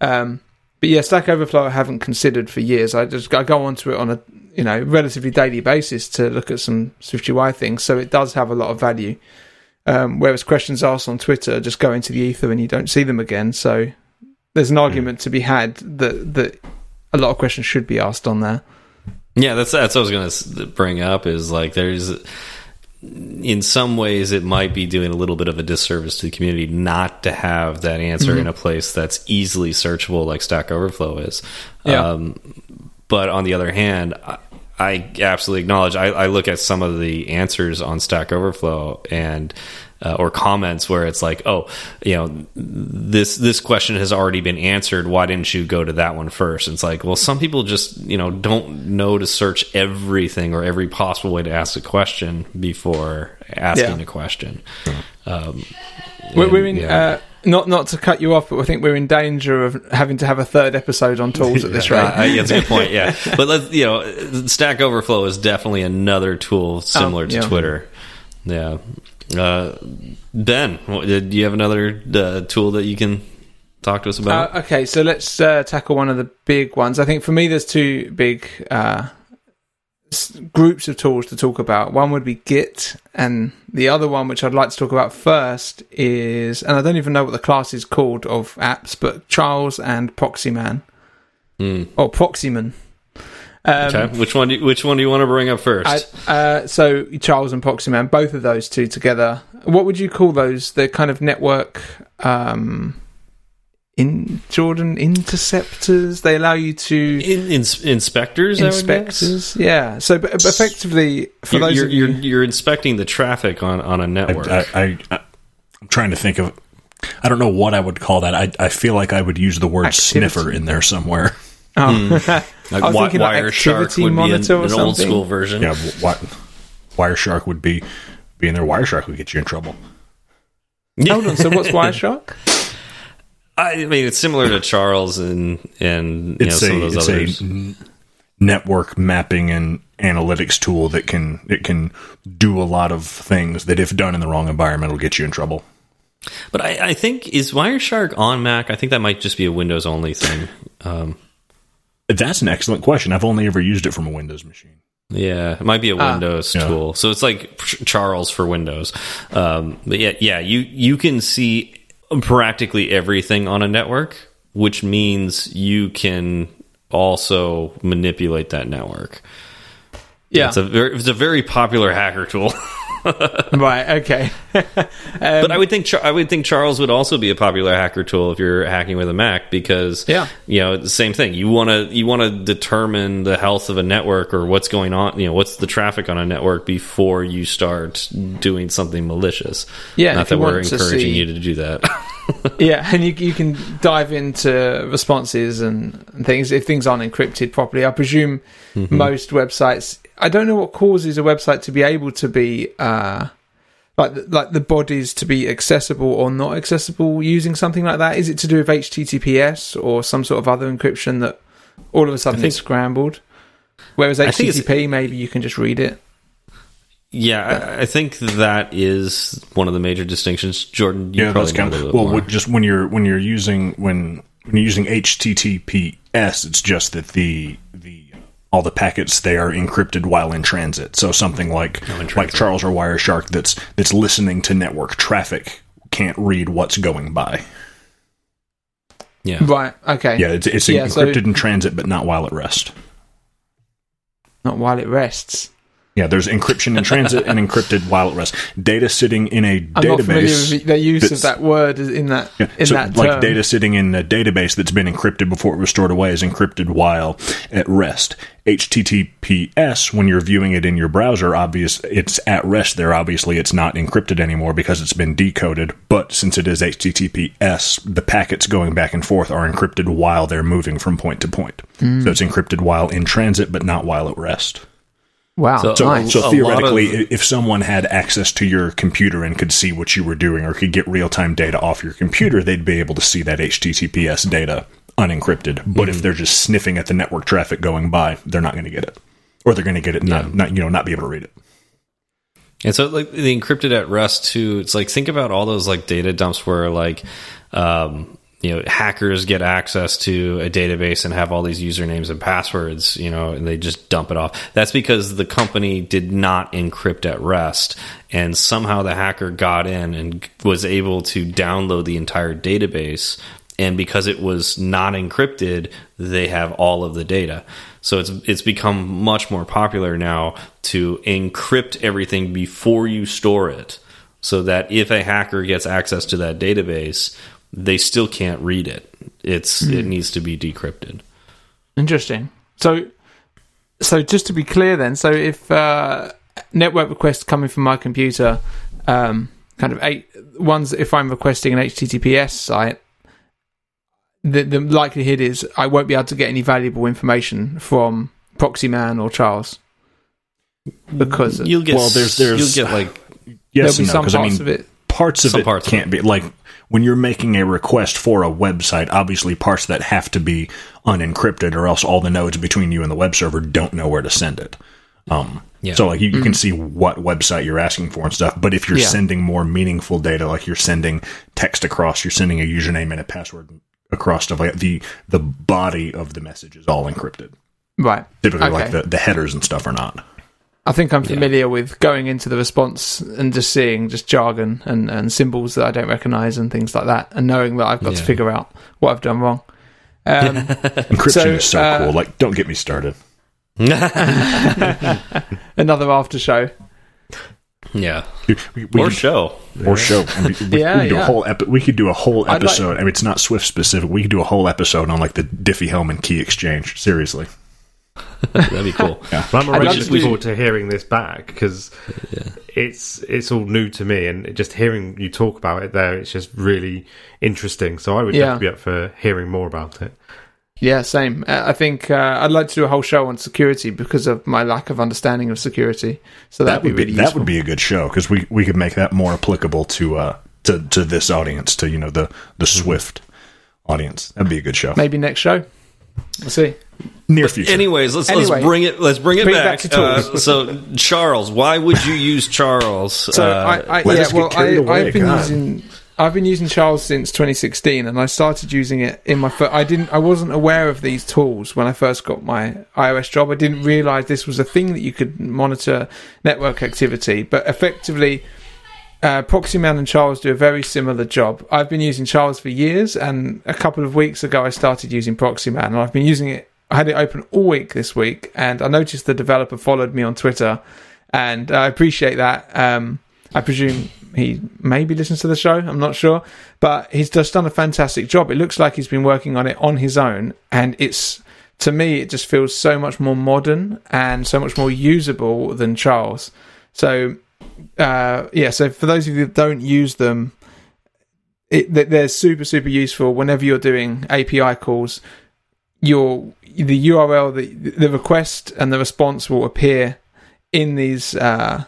Um, but yeah, Stack Overflow I haven't considered for years. I just I go onto it on a you know relatively daily basis to look at some SwiftUI things, so it does have a lot of value. Um, whereas questions asked on Twitter just go into the ether and you don't see them again. So there's an argument to be had that that a lot of questions should be asked on there. Yeah, that's that's what I was going to bring up. Is like there's, in some ways, it might be doing a little bit of a disservice to the community not to have that answer in a place that's easily searchable, like Stack Overflow is. Yeah. Um, but on the other hand, I, I absolutely acknowledge. I, I look at some of the answers on Stack Overflow and. Uh, or comments where it's like, oh, you know, this this question has already been answered. Why didn't you go to that one first? It's like, well, some people just you know don't know to search everything or every possible way to ask a question before asking Yeah. a question. Um, We're, and, we're in yeah. uh, not not to cut you off, but I think we're in danger of having to have a third episode on tools at this rate. uh, yeah, that's a good point. Yeah, but let's you know, Stack Overflow is definitely another tool similar to yeah. Twitter. Yeah, uh, Ben, what- do you have another uh, tool that you can talk to us about? Uh, okay, so let's uh, tackle one of the big ones. I think for me, there's two big uh, groups of tools to talk about. One would be Git, and the other one, which I'd like to talk about first, is and I don't even know what the class is called of apps, but Charles and Proxyman Hmm. or Proxyman. Um, okay, which one? Do you, which one do you want to bring up first? I, uh, so Charles and Proxyman, both of those two together. What would you call those? The kind of network, um, in Jordan interceptors. They allow you to in, in, inspectors, I would inspectors. Yeah. So, but, but effectively, for You're, those you're, of you, you're, you're inspecting the traffic on, on a network. I, I, I, I'm trying to think of. I don't know what I would call that. I, I feel like I would use the word Activity. sniffer in there somewhere. oh. like I was Wi- thinking like Wireshark activity would be an, an old school version. Yeah, wi- Wireshark would be being there. Wireshark would get you in trouble. hold on. So what's Wireshark? I mean, it's similar to Charles and and you know It's some a of those it's others. a n- network mapping and analytics tool that can it can do a lot of things that, if done in the wrong environment, will get you in trouble. But I, I think is Wireshark on Mac. I think that might just be a Windows only thing. Um, That's an excellent question. I've only ever used it from a Windows machine. yeah, it might be a Ah. Windows Yeah. tool. So it's like Charles for Windows. Um, but yeah, yeah, you you can see practically everything on a network, which means you can also manipulate that network. Yeah. It's a very it's a very popular hacker tool. right. Okay. but I would think I would think Charles would also be a popular hacker tool if you're hacking with a Mac because Yeah. you know the same thing. You want to you want to determine the health of a network or what's going on. You know what's the traffic on a network before you start doing something malicious. Yeah, not that we're to encouraging see- you to do that. Yeah, and you you can dive into responses and, and things if things aren't encrypted properly. I presume Mm-hmm. most websites. I don't know what causes a website to be able to be uh, like the, like the bodies to be accessible or not accessible using something like that? Is it to do with HTTPS or some sort of other encryption that all of a sudden think- it's scrambled? Whereas I HTTP, maybe you can just read it. Yeah, I, I think that is one of the major distinctions. Jordan, you yeah, probably that's kind of well. more. Just when you're when you're using when when you're using HTTPS, it's just that the the all the packets they are encrypted while in transit. So something like in like. Charles or Wireshark that's that's listening to network traffic can't read what's going by. yeah, Right. Okay. Yeah, it's, it's Yeah, so- encrypted in transit, but not while at rest. Not while it rests. Yeah, there's encryption in transit and encrypted while at rest. Data sitting in a I'm not familiar database. with the use of that word in that Yeah, in so that like term. data sitting in a database that's been encrypted before it was stored away is encrypted while at rest. HTTPS, when you're viewing it in your browser, obvious it's at rest there. Obviously, it's not encrypted anymore because it's been decoded. But since it is HTTPS, the packets going back and forth are encrypted while they're moving from point to point. Hmm. So it's encrypted while in transit, but not while at rest. Wow. So- So, nice. so theoretically, of- if someone had access to your computer and could see what you were doing or could get real time data off your computer, they'd be able to see that HTTPS data unencrypted. But if they're just sniffing at the network traffic going by, they're not going to get it, or they're going to get it not, not you know not be able to read it. And so like the encrypted at rest too, it's like think about all those like data dumps where like um you know hackers get access to a database and have all these usernames and passwords, you know, and they just dump it off. That's because the company did not encrypt at rest and somehow the hacker got in and was able to download the entire database and because it was not encrypted, they have all of the data. So it's it's become much more popular now to encrypt everything before you store it, so that if a hacker gets access to that database, they still can't read it. It's it needs to be decrypted. Interesting. So, so just to be clear, then, so if uh, network requests coming from my computer, um, kind of eight ones, if I'm requesting an HTTPS site, the the likelihood is I won't be able to get any valuable information from Proxyman or Charles because You'll get Well, there's- there's- you'll get like Yes there'll be no, some because I mean of it. parts of Some it parts can't be like when you're making a request for a website obviously parts that have to be unencrypted or else all the nodes between you and the web server don't know where to send it um Yeah. so like you, you can see what website you're asking for and stuff but if you're Yeah. sending more meaningful data like you're sending text across you're sending a username and a password across stuff like the the body of the message is all encrypted Right. typically Okay. like the, the headers and stuff are not I think I'm familiar with going into the response and just seeing just jargon and, and symbols that I don't recognize and things like that, and knowing that I've got to figure out what I've done wrong. Um, encryption So, is so uh, cool like don't get me started another after show. yeah We- we- we or could- show. or show. I mean, we, Yeah, we could do yeah. a whole epi- We could do a whole I'd like- episode. I mean, it's not Swift specific. We could do a whole episode on like the Diffie Hellman key exchange. Seriously, That'd be cool. Well, I'm I'd already looking forward to hearing this back because it's it's all new to me, and just hearing you talk about it there, it's just really interesting. So I would Yeah. definitely be up for hearing more about it. Yeah, same. Uh, I think uh, I'd like to do a whole show on security because of my lack of understanding of security. So that'd that would be be, really that would be a good show because we we could make that more applicable to uh to to this audience to you know the the Mm-hmm. Swift audience. That'd be a good show. maybe next show. We'll see. Near future. Anyways, let's Anyway. let's bring it let's bring it Bring it back. back to tools. Uh, so Charles, why would you use Charles? So Uh, I, I yeah, well, I, away, I've been God. using I've been using Charles since 2016, and I started using it in my. Fir- I didn't. I wasn't aware of these tools when I first got my iOS job. I didn't realize this was a thing that you could monitor network activity. But effectively, uh, Proxyman and Charles do a very similar job. I've been using Charles for years, and a couple of weeks ago, I started using Proxyman, and I've been using it. I had it open all week this week, and I noticed the developer followed me on Twitter, and I appreciate that. Um, I presume he maybe listens to the show. I'm not sure, but he's just done a fantastic job. It looks like he's been working on it on his own, and it's to me it just feels so much more modern and so much more usable than Charles. So uh, yeah, so for those of you that don't use them, it, they- they're super super useful whenever you're doing API calls. Your the URL, the the request and the response will appear in these uh,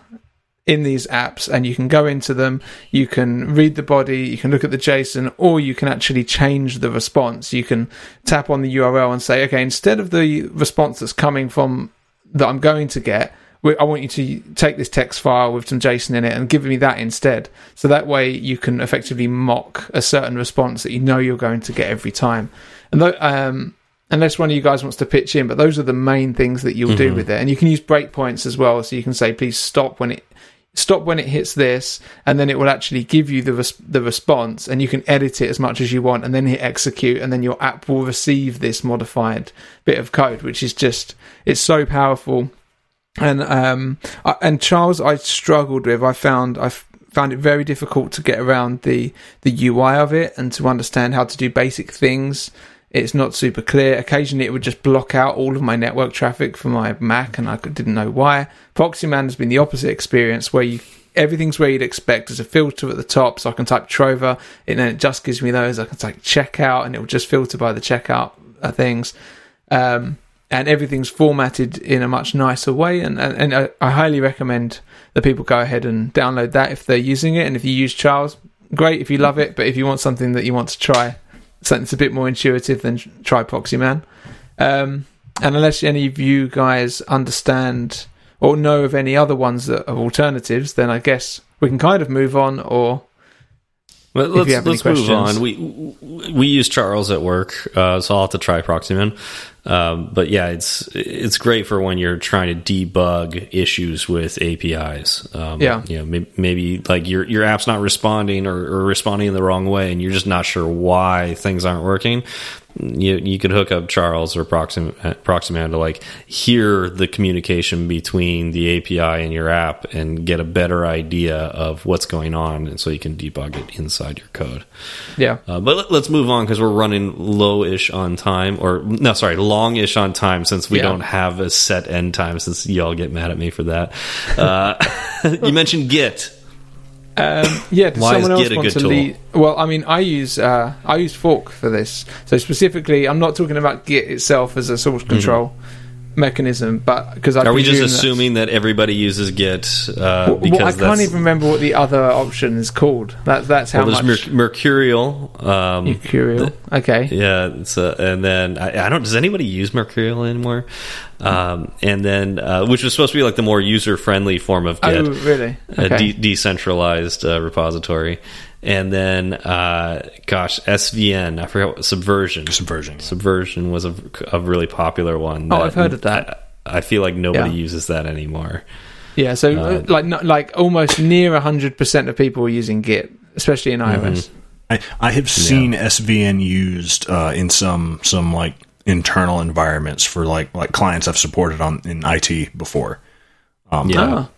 in these apps and you can go into them you can read the body you can look at the json or you can actually change the response you can tap on the url and say okay instead of the response that's coming from that i'm going to get I want you to take this text file with some JSON in it and give me that instead. So that way you can effectively mock a certain response that you know you're going to get every time. And th- um, unless one of you guys wants to pitch in, but those are the main things that you'll mm-hmm. do with it. And you can use breakpoints as well, so you can say, please stop when it stop when it hits this, and then it will actually give you the res- the response, and you can edit it as much as you want, and then hit execute, and then your app will receive this modified bit of code, which is just it's so powerful. And um I, and Charles, I struggled with. I found I found it very difficult to get around the the UI of it and to understand how to do basic things it's not super clear. Occasionally, it would just block out all of my network traffic for my Mac, and I didn't know why. Proxyman has been the opposite experience, where you everything's where you'd expect. There's a filter at the top, so I can type Trover, and then it just gives me those. I can type checkout, and it will just filter by the checkout uh, things. Um, and everything's formatted in a much nicer way. And, and, and I, I, highly recommend that people go ahead and download that if they're using it. And if you use Charles, great if you love it. But if you want something that you want to try, something that's a bit more intuitive than try Proxyman. Um, and unless any of you guys understand or know of any other ones that are alternatives, then I guess we can kind of move on. Or well, let's let's move on. We we use Charles at work, uh, so I'll have to try Proxyman. Um, but yeah, it's it's great for when you're trying to debug issues with APIs. Um, yeah, you know, maybe, maybe, like your your app's not responding or, or responding in the wrong way, and you're just not sure why things aren't working you you could hook up Charles or Proxim, Proxyman to like hear the communication between the API and your app and get a better idea of what's going on, and so you can debug it inside your code. Yeah. Uh, but let, us move on because we're running low-ish on time, or no, sorry, long-ish on time since we yeah. don't have a set end time. Since y'all get mad at me for that. Uh, you mentioned Git. Um, yeah, does Why someone else want to lead? Well, I mean, I use uh, I use Fork for this. So specifically, I'm not talking about Git itself as a source mm-hmm. control. Mm-hmm mechanism, but because I are we just assuming that everybody uses Git? Uh, well, because well, I can't even remember what the other option is called. That, that's how well, much. Mercurial. Um, Mercurial. okay. Yeah, a, and then I, I, don't. Does anybody use Mercurial anymore? Um, and then uh, which was supposed to be like the more user friendly form of Git. Oh, really? Okay. A de decentralized uh, repository and then uh, gosh, SVN. I forgot what, Subversion. Subversion. Subversion was a, a really popular one. Oh, I've heard of that. I, I feel like nobody yeah. uses that anymore. Yeah, so uh, uh like like almost near hundred percent of people are using Git, especially in iOS. Mm -hmm. I, I have seen yeah. SVN used uh, in some some like internal environments for like like clients I've supported on in IT before. Um, yeah, oh,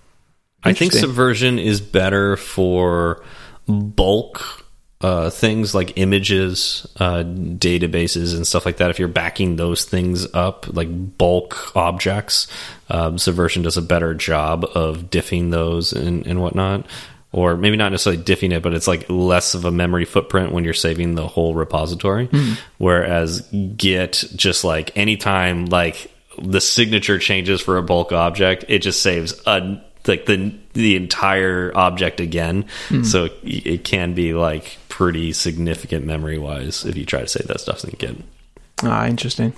I think Subversion is better for bulk uh, things like images, uh, databases, and stuff like that. If you're backing those things up, like bulk objects, um, Subversion does a better job of diffing those and, and whatnot. Or maybe not necessarily diffing it, but it's like less of a memory footprint when you're saving the whole repository. Mm. Whereas Git, just like anytime like the signature changes for a bulk object, it just saves a like the the entire object again. Mm. So it can be like pretty significant memory wise if you try to save that stuff in Git. Ah, interesting.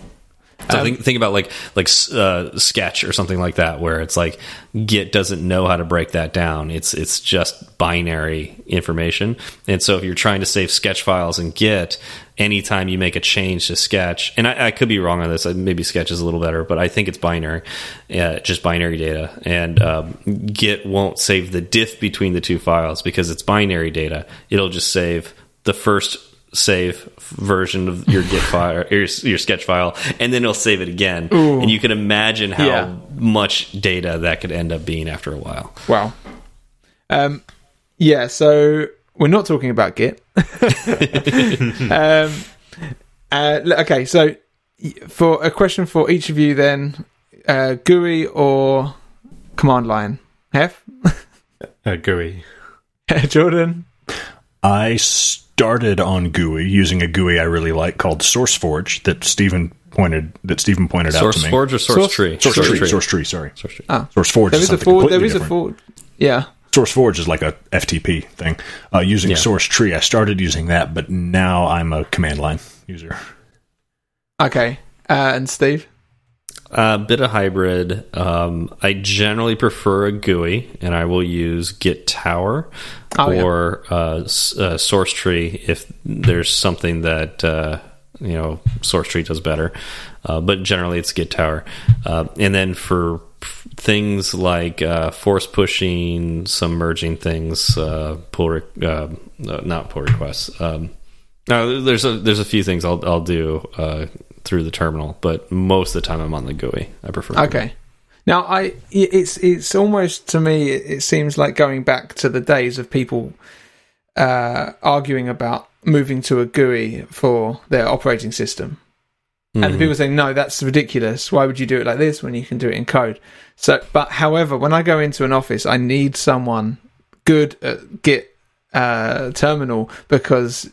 So um, think think about like like uh, Sketch or something like that, where it's like Git doesn't know how to break that down. It's it's just binary information, and so if you're trying to save Sketch files in Git, anytime you make a change to Sketch, and I, I could be wrong on this, maybe Sketch is a little better, but I think it's binary, uh, just binary data, and um, Git won't save the diff between the two files because it's binary data. It'll just save the first save version of your git file your, your sketch file and then it'll save it again. Ooh. and you can imagine how yeah. much data that could end up being after a while. Wow. Um, yeah so we're not talking about git. Um, uh, okay so for a question for each of you then uh, gui or command line? Hef? Uh, gui. Jordan? I started on GUI using a GUI I really like called SourceForge that Stephen pointed that Stephen pointed Source out to me. Forge or Source, source Tree? Source, source tree. Source Tree. Sorry. Source Tree. Ah. SourceForge. There is, is a Forge. There is different. a Forge. Yeah. SourceForge is like a FTP thing. Uh, using Yeah. Source Tree, I started using that, but now I'm a command line user. Okay. Uh, and Steve? A bit of hybrid. Um, I generally prefer a GUI, and I will use Git Tower Oh, yeah. or uh, uh, Source Tree if there's something that uh, you know Source Tree does better. Uh, but generally, it's Git Tower. Uh, and then for things like uh, force pushing, some merging things, uh, pull re- uh, not pull requests. Um, no, there's a there's a few things I'll I'll do uh, through the terminal, but most of the time I'm on the GUI. I prefer. GUI. Okay. Now, I it's it's almost to me it seems like going back to the days of people uh, arguing about moving to a GUI for their operating system, and the people saying no, that's ridiculous. Why would you do it like this when you can do it in code? So, but however, when I go into an office, I need someone good at Git uh, terminal because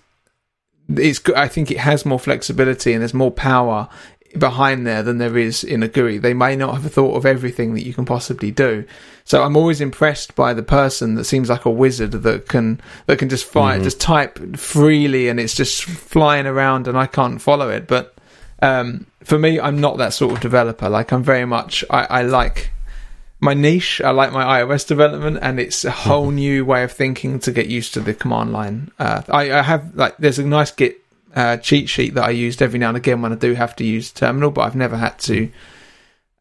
it's go- I think it has more flexibility and there's more power behind there than there is in a GUI. They may not have thought of everything that you can possibly do. So I'm always impressed by the person that seems like a wizard that can that can just fire just type freely and it's just flying around and I can't follow it. But um, for me, I'm not that sort of developer. Like I'm very much I, I like my niche. I like my iOS development, and it's a whole new way of thinking to get used to the command line. Uh, I, I have like there's a nice Git uh, cheat sheet that I used every now and again when I do have to use terminal, but I've never had to.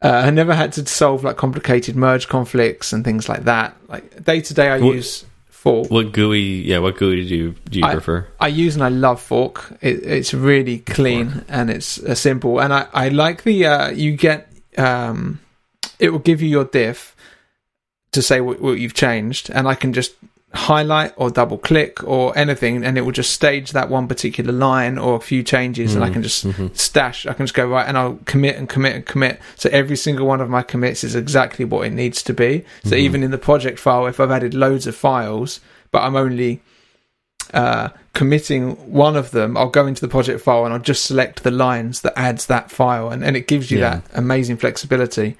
Uh, I never had to solve like complicated merge conflicts and things like that. Like day to day, I What- use Fork. What GUI? Yeah, what GUI do you do you I- prefer? I use and I love Fork. It, it's really clean and it's uh, simple. And I, I like the uh, you get um, it will give you your diff to say what, what you've changed, and I can just highlight or double click or anything, and it will just stage that one particular line or a few changes, and I mm-hmm. can just mm-hmm. stash. I can just go right and I'll commit and commit and commit. So every single one of my commits is exactly what it needs to be. So mm-hmm. even in the project file, if I've added loads of files, but I'm only uh, committing one of them, I'll go into the project file and I'll just select the lines that adds that file, and, and it gives you Yeah. that amazing flexibility.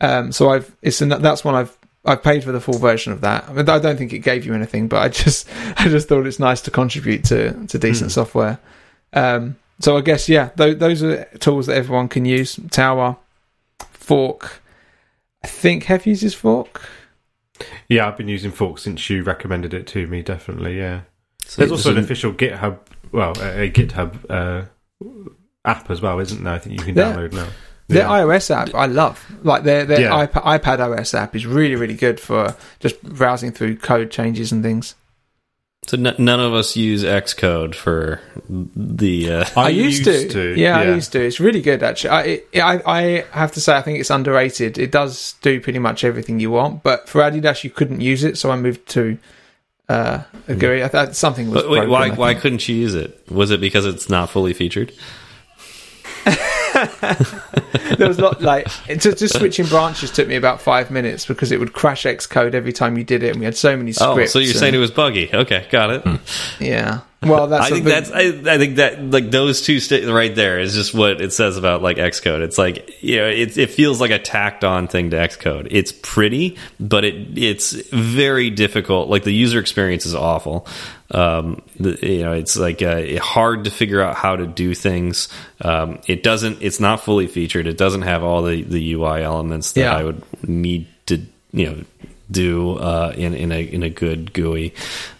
Um, so I've it's an, that's one I've I've paid for the full version of that. I, mean, I don't think it gave you anything, but I just I just thought it's nice to contribute to to decent software. Um, so I guess yeah, th- those are tools that everyone can use. Tower, Fork. I think Hef uses Fork. Yeah, I've been using Fork since you recommended it to me. Definitely, yeah. So- There's also an official GitHub, well, a, a GitHub uh, app as well, isn't there? I think you can Yeah. download now. Their Yeah. iOS app, I love. Like their their Yeah. iPad, iPad OS app is really really good for just browsing through code changes and things. So n- none of us use Xcode for the. Uh, I, used, to. Yeah, I used to. It's really good actually. I, it, I I have to say I think it's underrated. It does do pretty much everything you want, but for Adidas you couldn't use it, so I moved to uh. I thought something was but wait, broken, why why couldn't you use it? Was it because it's not fully featured? there was not like just, just switching branches took me about five minutes because it would crash Xcode every time you did it, and we had so many scripts. Oh, so you're and- saying it was buggy? Okay, got it. yeah. Well, that's I think that's I, I think that like those two right there is just what it says about like Xcode. It's like you know it it feels like a tacked on thing to Xcode. It's pretty, but it it's very difficult. Like the user experience is awful. Um, the, you know, it's like uh, hard to figure out how to do things. Um, it doesn't. It's not fully featured. It doesn't have all the the UI elements that Yeah. I would need to you know do uh, in in a in a good GUI.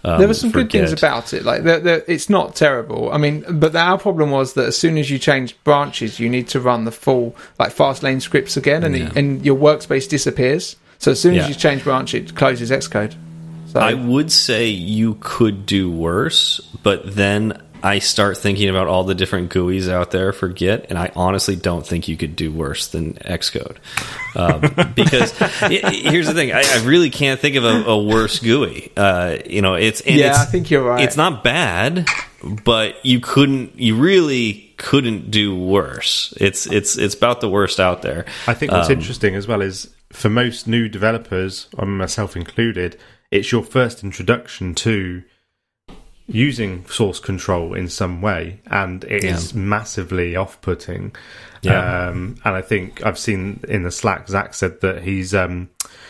Um, there were some for good things about it. Like, the, the, it's not terrible. I mean, but our problem was that as soon as you change branches, you need to run the full like fast lane scripts again, and Yeah. it, and your workspace disappears. So as soon Yeah. as you change branch, it closes Xcode. So I would say you could do worse, but then I start thinking about all the different GUIs out there for Git, and I honestly don't think you could do worse than Xcode. Um, because i- i- here's the thing, I, I really can't think of a, a worse GUI. Uh, you know, it's and Yeah, it's, I think you're right. It's not bad, but you couldn't, you really couldn't do worse. It's it's it's about the worst out there. I think what's Um, interesting as well is for most new developers, and myself included, it's your first introduction to using source control in some way, and it is massively off-putting. Yeah. Um, and I think I've seen in the Slack, Zach said that he's um,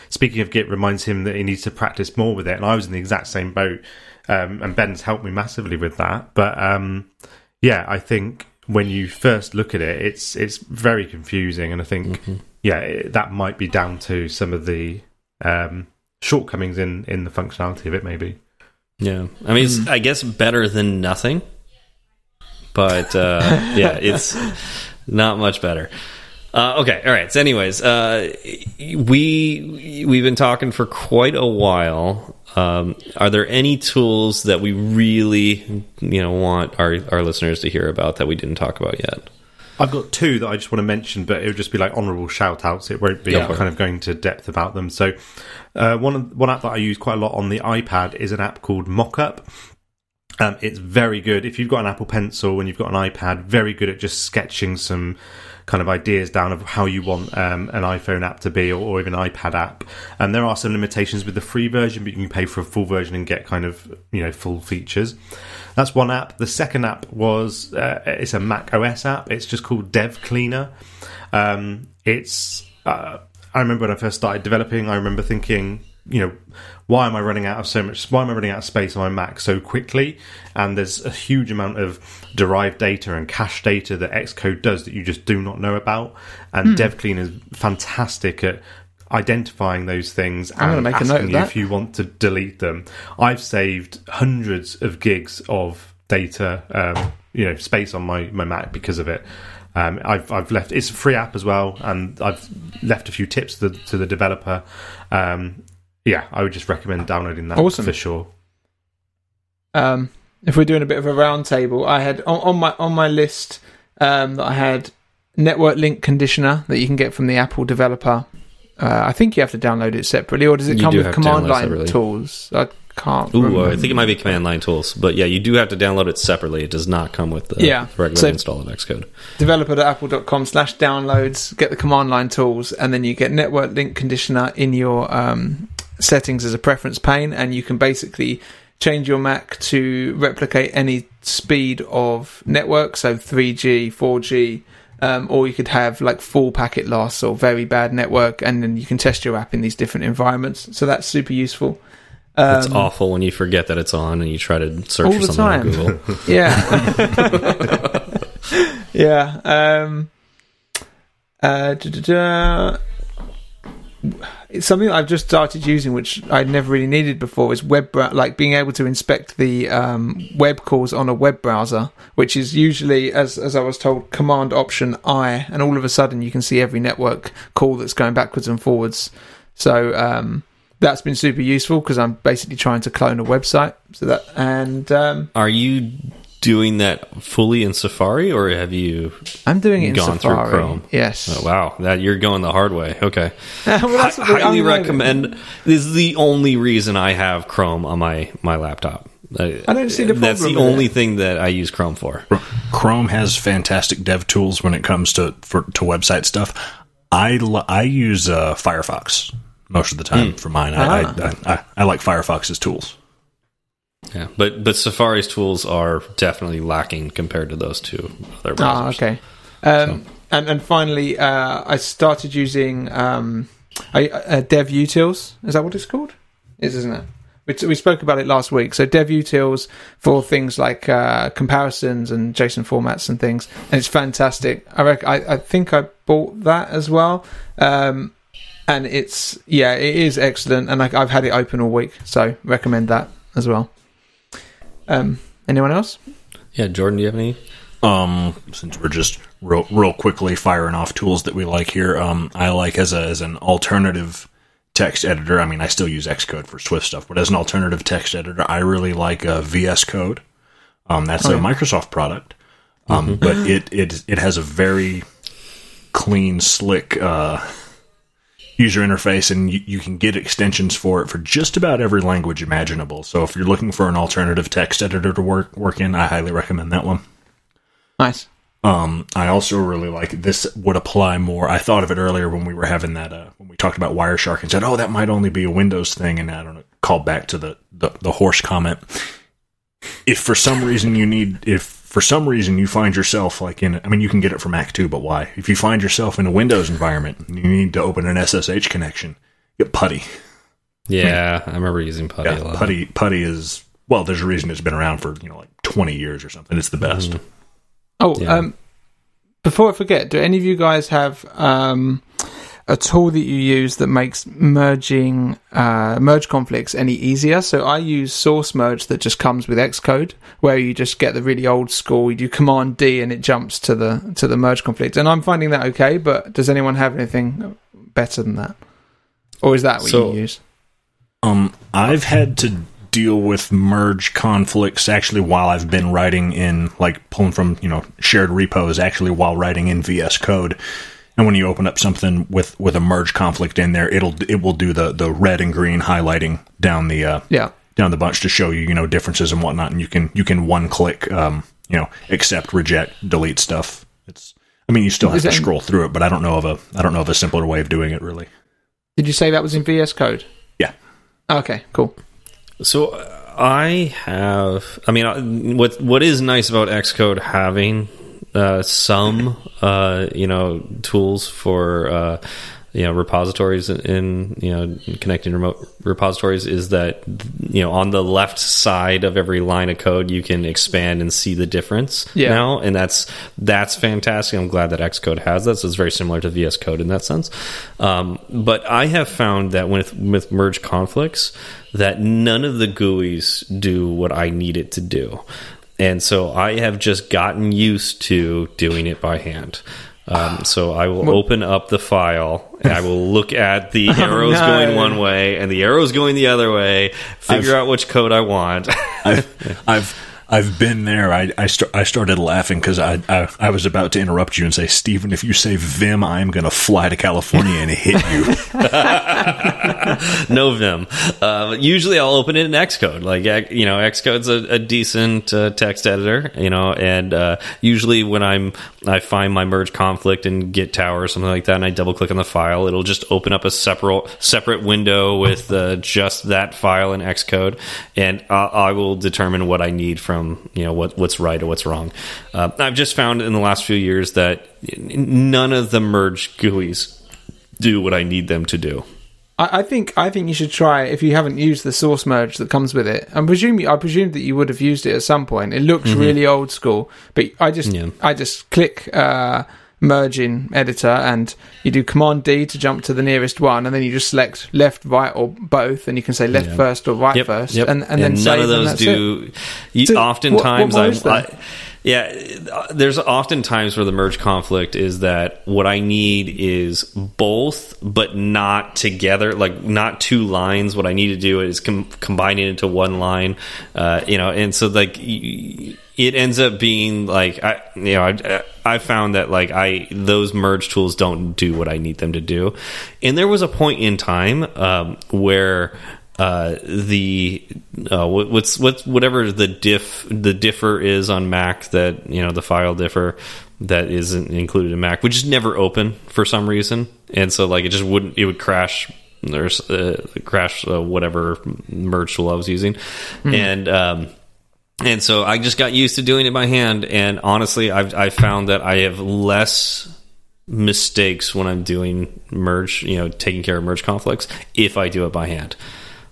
speaking of Git, reminds him that he needs to practice more with it. And I was in the exact same boat, um, and Ben's helped me massively with that. But um, yeah, I think when you first look at it, it's it's very confusing, and I think mm-hmm. yeah, it, that might be down to some of the um, shortcomings in in the functionality of it, maybe. Yeah, I mean, it's. I guess better than nothing, but uh, yeah, it's not much better. Uh, okay, all right. So, anyways, uh, we we've been talking for quite a while. Um, are there any tools that we really, you know, want our our listeners to hear about that we didn't talk about yet? I've got two that I just want to mention, but it would just be like honourable shout outs. It won't be yeah. kind of going to depth about them. So, uh, one one app that I use quite a lot on the iPad is an app called Mockup. Um, it's very good if you've got an Apple Pencil and you've got an iPad. Very good at just sketching some kind of ideas down of how you want um, an iPhone app to be or, or, even an iPad app. And there are some limitations with the free version, but you can pay for a full version and get kind of you know full features. That's one app. The second app was uh, it's a Mac OS app. It's just called Dev Cleaner. Um, it's uh, I remember when I first started developing, I remember thinking, you know, why am I running out of so much? Why am I running out of space on my Mac so quickly? And there's a huge amount of derived data and cache data that Xcode does that you just do not know about. And mm. DevClean is fantastic at identifying those things and asking you if you want to delete them. I've saved hundreds of gigs of data, um, you know, space on my, my Mac because of it. Um, I've I've left it's a free app as well, and I've left a few tips to the, to the developer. Um, yeah, I would just recommend downloading that awesome. for sure. Um, if we're doing a bit of a roundtable, I had on, on, my on my list um, that I had network link conditioner that you can get from the Apple developer. Uh, I think you have to download it separately, or does it you come with command line tools? I can't. Ooh, remember. I think it might be command line tools, but yeah, you do have to download it separately. It does not come with the yeah. regular so install of Xcode. Developer.apple.com slash downloads. Get the command line tools, and then you get network link conditioner in your um, settings as a preference pane, and you can basically change your Mac to replicate any speed of network, so 3G, 4G, um, or you could have like full packet loss or very bad network, and then you can test your app in these different environments. So that's super useful. Um, it's awful when you forget that it's on and you try to search for something time. on Google. yeah. yeah. Um, uh, it's something I've just started using, which I'd never really needed before. Is web like being able to inspect the um, web calls on a web browser, which is usually, as as I was told, Command Option I, and all of a sudden you can see every network call that's going backwards and forwards. So um, that's been super useful because I'm basically trying to clone a website. So that and um, are you doing that fully in Safari, or have you? I'm doing it gone Safari, through Chrome. Yes. Oh, wow, that you're going the hard way. Okay. well, I highly recommend. This is the only reason I have Chrome on my my laptop. I don't see the problem. That's the only thing that I use Chrome for. Chrome has fantastic dev tools when it comes to for, to website stuff. I I use uh, Firefox most of the time mm. for mine. I, ah. I, I, I like Firefox's tools. Yeah, but but Safari's tools are definitely lacking compared to those two other browsers. Ah, okay. Um, so. And and finally, uh, I started using um, I, uh, DevUtils. Is that what it's called? Is isn't it? We, we spoke about it last week. So Dev DevUtils for things like uh, comparisons and JSON formats and things, and it's fantastic. I, rec- I, I think I bought that as well. Um, and it's yeah, it is excellent, and I, I've had it open all week, so recommend that as well. Um, anyone else? Yeah, Jordan, do you have any? Um, since we're just real, real quickly firing off tools that we like here, um, I like as a as an alternative text editor. I mean, I still use Xcode for Swift stuff, but as an alternative text editor, I really like uh, VS Code. Um, that's oh, a Microsoft product, um, mm-hmm. but it it it has a very clean, slick uh, user interface and you, you, can get extensions for it for just about every language imaginable. So if you're looking for an alternative text editor to work work in, I highly recommend that one. Nice. Um, I also really like this would apply more. I thought of it earlier when we were having that uh, when we talked about Wireshark and said, "Oh, that might only be a Windows thing," and I don't know, called back to the, the the horse comment. If for some reason you need if for some reason you find yourself like in I mean you can get it from Mac too, but why? If you find yourself in a Windows environment and you need to open an SSH connection, get putty. Yeah, I remember using putty a Yeah, lot. putty putty is well. There's a reason it's been around for you know like 20 years or something. It's the best. Oh, Yeah. um, before I forget, do any of you guys have um, a tool that you use that makes merging uh, merge conflicts any easier? So I use source merge that just comes with Xcode, where you just get the really old school. You do Command D and it jumps to the to the merge conflict, and I'm finding that okay. But does anyone have anything better than that, or is that what So- you use? Um, I've had to deal with merge conflicts actually while I've been writing in like pulling from you know shared repos actually while writing in VS Code. And when you open up something with with a merge conflict in there, it'll it will do the the red and green highlighting down the uh, Yeah. down the bunch to show you you know differences and whatnot, and you can you can one click um, you know accept, reject, delete stuff. It's I mean you still have Is to that- scroll through it, but I don't know of a I don't know of a simpler way of doing it really. Did you say that was in VS Code? Yeah. Okay. Cool. So uh, I have. I mean, uh, what what is nice about Xcode having uh, some uh, you know tools for uh, you know repositories in you know connecting remote repositories is that you know on the left side of every line of code you can expand and see the difference Yeah. now and that's that's fantastic. I'm glad that xcode has that so it's very similar to vs code in that sense. Um, but i have found that with with merge conflicts that none of the guis do what i need it to do and so i have just gotten used to doing it by hand um, so I will open up the file. And I will look at the arrows no. going one way and the arrows going the other way. Figure I've- out which code I want. I've I've I've been there. I I, st- I started laughing because I, I I was about to interrupt you and say, Stephen, if you say Vim, I'm going to fly to California and hit you. no Vim. Uh, usually, I'll open it in Xcode. Like you know, Xcode's a, a decent uh, text editor. You know, and uh, usually when I'm I find my merge conflict in Git Tower or something like that, and I double click on the file, it'll just open up a separate separate window with uh, just that file in Xcode, and I, I will determine what I need from you know what what's right or what's wrong. Uh, I've just found in the last few years that none of the merge GUIs do what I need them to do. I, I think I think you should try if you haven't used the source merge that comes with it. I presume I presume that you would have used it at some point. It looks really old school, but I just Yeah. I just click uh, merge in editor and you do Command D to jump to the nearest one, and then you just select left, right, or both, and you can say left Yeah. first or right first, and, and, then none of those do. You, So, oftentimes, what I'm. yeah, there's oftentimes where the merge conflict is that what I need is both, but not together. Like not two lines. What I need to do is com combine it into one line. Uh, you know, and so like. y- It ends up being like I, you know, I, I found that like I those merge tools don't do what I need them to do, and there was a point in time um, where uh, the uh, what- what's whatever the diff the differ is on Mac that you know the file differ that isn't included in Mac, which is never open for some reason, and so like it just wouldn't it would crash or uh, crash uh, whatever merge tool I was using, and. Um, and so I just got used to doing it by hand, and honestly, I've I found that I have less mistakes when I'm doing merge, you know, taking care of merge conflicts if I do it by hand.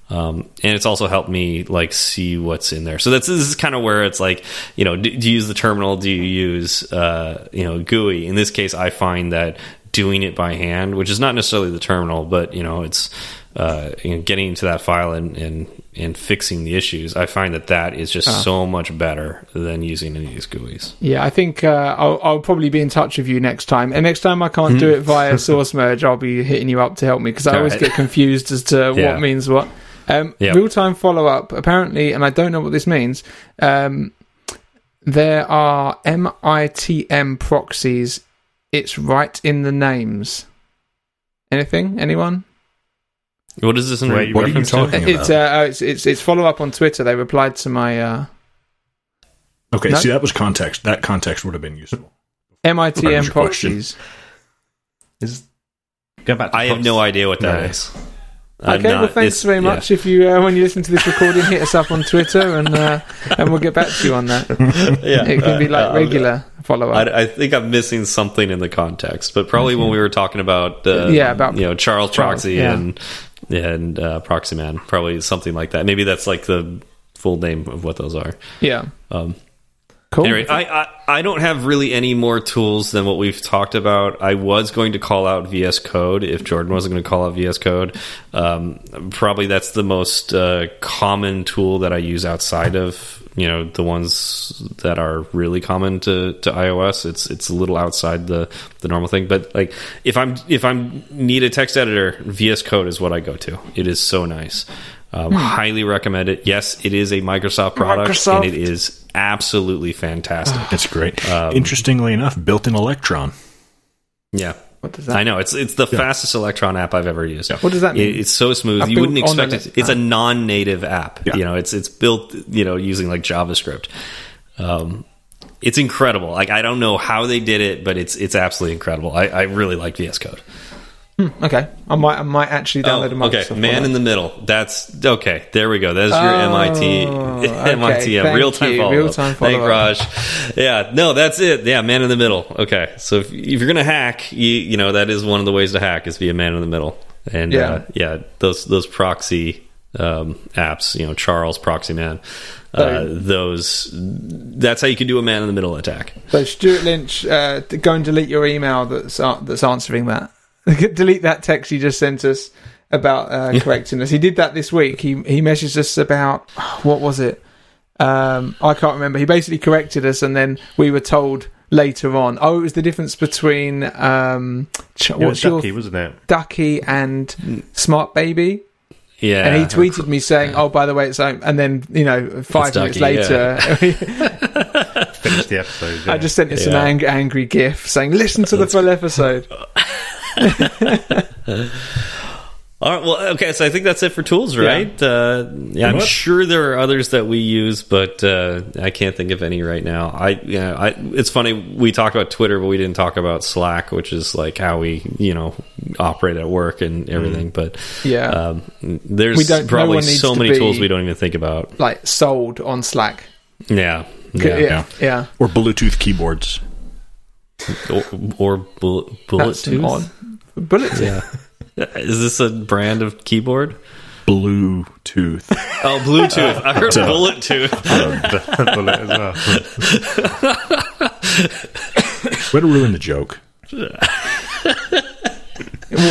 Um, and it's also helped me like see what's in there. So that's this is kind of where it's like, you know, do, do you use the terminal? Do you use uh, you know GUI? In this case, I find that doing it by hand, which is not necessarily the terminal, but you know, it's uh, you know, getting into that file and, and and fixing the issues. I find that that is just so much better than using any of these GUIs. Yeah, I think uh, I'll, I'll probably be in touch with you next time. And next time I can't do it via source merge, I'll be hitting you up to help me because I always Alright. get confused as to Yeah. what means what. Um, Yep. Real time follow up, apparently, and I don't know what this means. Um, there are MITM proxies. It's right in the names. Anything? Anyone? What is this in Wait, what are you reference to? talking about? It's uh, oh, it's it's it's follow up on Twitter. They replied to my uh, Okay, No. see that was context. That context would have been useful. MITM your proxies. Is go back. To I have no idea what that No. is. I'm Okay, well, thanks it's- very yeah. much. If you, uh, when you listen to this recording, hit us up on Twitter, and uh, and we'll get back to you on that. Yeah, It can be like Uh, regular follow up. I, I think I'm missing something in the context, but probably when we were talking about uh, Yeah, about you know Charles Charles, Proxy yeah. and and uh, Proxyman, probably something like that. Maybe that's like the full name of what those are. Yeah. Um, Cool. Anyway, I, I I don't have really any more tools than what we've talked about. I was going to call out VS Code if Jordan wasn't going to call out VS Code. Um, probably that's the most uh, common tool that I use outside of you know the ones that are really common to, to iOS. It's it's a little outside the the normal thing. But like if I'm if I'm need a text editor, VS Code is what I go to. It is so nice. Um, Highly recommend it. Yes, it is a Microsoft product, Microsoft. and it is absolutely fantastic. It's great. Interestingly enough, built in Electron. Yeah. What does that I know it's it's the fastest Electron app I've ever used. What does that mean? It- it's so smooth. Uh, you wouldn't expect it. It's a non-native app. Yeah. You know, it's it's built you know using like JavaScript. Um, it's incredible. Like I don't know how they did it, but it's it's absolutely incredible. I, I really like VS Code. Okay, I might I might actually download a Oh, okay, man in the middle. That's okay. There we go. That's your MIT, Oh, okay. MIT, yeah, real time follow. Real-time Thank follow-up. Raj. Yeah, no, that's it. Yeah, man in the middle. Okay, so if, if you're gonna hack, you you know that is one of the ways to hack is be a man in the middle. And Yeah. uh, yeah, those those proxy um, apps, you know, Charles Proxy Man. Uh, Oh. those that's how you can do a man in the middle attack. So Stewart Lynch, uh, go and delete your email that's uh, that's answering that. delete that text you just sent us about uh, correcting us. He did that this week. He he messaged us about what was it? Um, I can't remember. He basically corrected us, and then we were told later on. Oh, it was the difference between um, ch- what's your Ducky, wasn't it? Ducky and Smart Baby. Yeah, And he tweeted me saying, "Oh, by the way, it's home." And then you know, five It's minutes Ducky, later, Finished the episode. I just sent us an Yeah. ang- angry GIF saying, "Listen to the full episode." All right. Well, okay. So I think that's it for tools, right? Uh, yeah, I'm much. sure there are others that we use, but uh, I can't think of any right now. I, yeah, I. It's funny we talked about Twitter, but we didn't talk about Slack, which is like how we, you know, operate at work and everything. But Yeah. um, there's We don't- no probably one so to many be- tools we don't even think about. like sold on Slack. Yeah. Yeah, Yeah. yeah. Or Bluetooth keyboards. Or, or bullet, bullet That's an tooth. odd bullet. Yeah. Is this a brand of keyboard? Bluetooth. Oh, Bluetooth. I heard So- bullet tooth. Bullet as well. Way to ruin the joke. We'll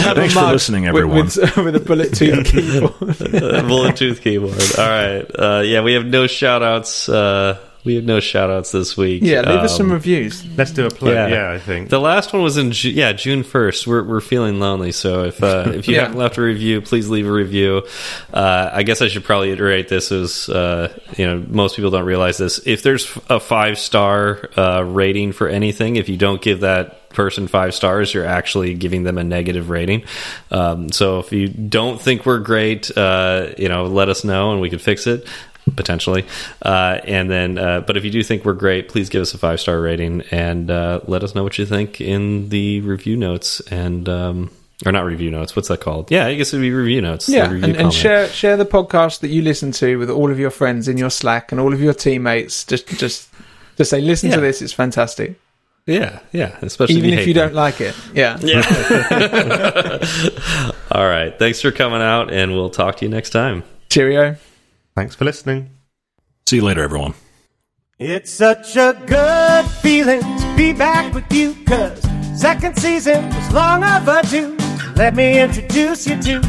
have Thanks a for listening, with- everyone. With, with a bullet tooth keyboard. Uh, bullet tooth keyboard. All right. Uh, yeah, we have no shout outs. Uh, we have no shout outs this week. Yeah, leave us some Um, reviews. Let's do a play. Yeah. Yeah. I think. The last one was in Ju- yeah June first. We're we're feeling lonely, so if uh, if you Yeah. haven't left a review, please leave a review. Uh, I guess I should probably iterate this as uh, you know most people don't realize this. If there's a five star uh, rating for anything, if you don't give that person five stars, you're actually giving them a negative rating. Um, so if you don't think we're great, uh, you know, let us know and we can fix it potentially. Uh, and then, uh, but if you do think we're great, please give us a five star rating and uh, let us know what you think in the review notes and. Um, or not review notes. What's that called? Yeah, I guess it'd be review notes. Yeah, review and, and share share the podcast that you listen to with all of your friends in your Slack and all of your teammates. Just just just say, listen Yeah. to this; it's fantastic. Yeah, yeah. Especially Even if hate you don't like it. Yeah. Yeah. All right. Thanks for coming out, and we'll talk to you next time. Cheerio. Thanks for listening. See you later, everyone. It's such a good feeling to be back with you, cause second season was long overdue. Let me introduce you to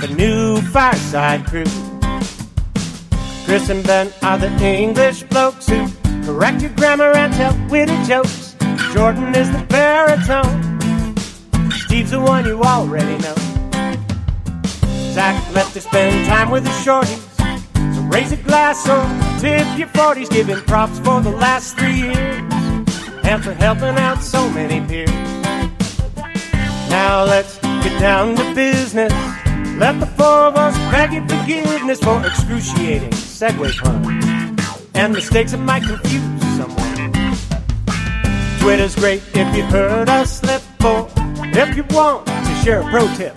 the new Fireside Crew. Chris and Ben are the English blokes who correct your grammar and tell witty jokes. Jordan is the baritone. Steve's the one you already know. Zach left to spend time with the shorties. So raise a glass or tip your 40s, giving props for the last three years and for helping out so many peers. Now let's get down to business. Let the four of us your forgiveness for excruciating segue puns and mistakes that might confuse someone. Twitter's great if you heard us slip, or if you want to share a pro tip,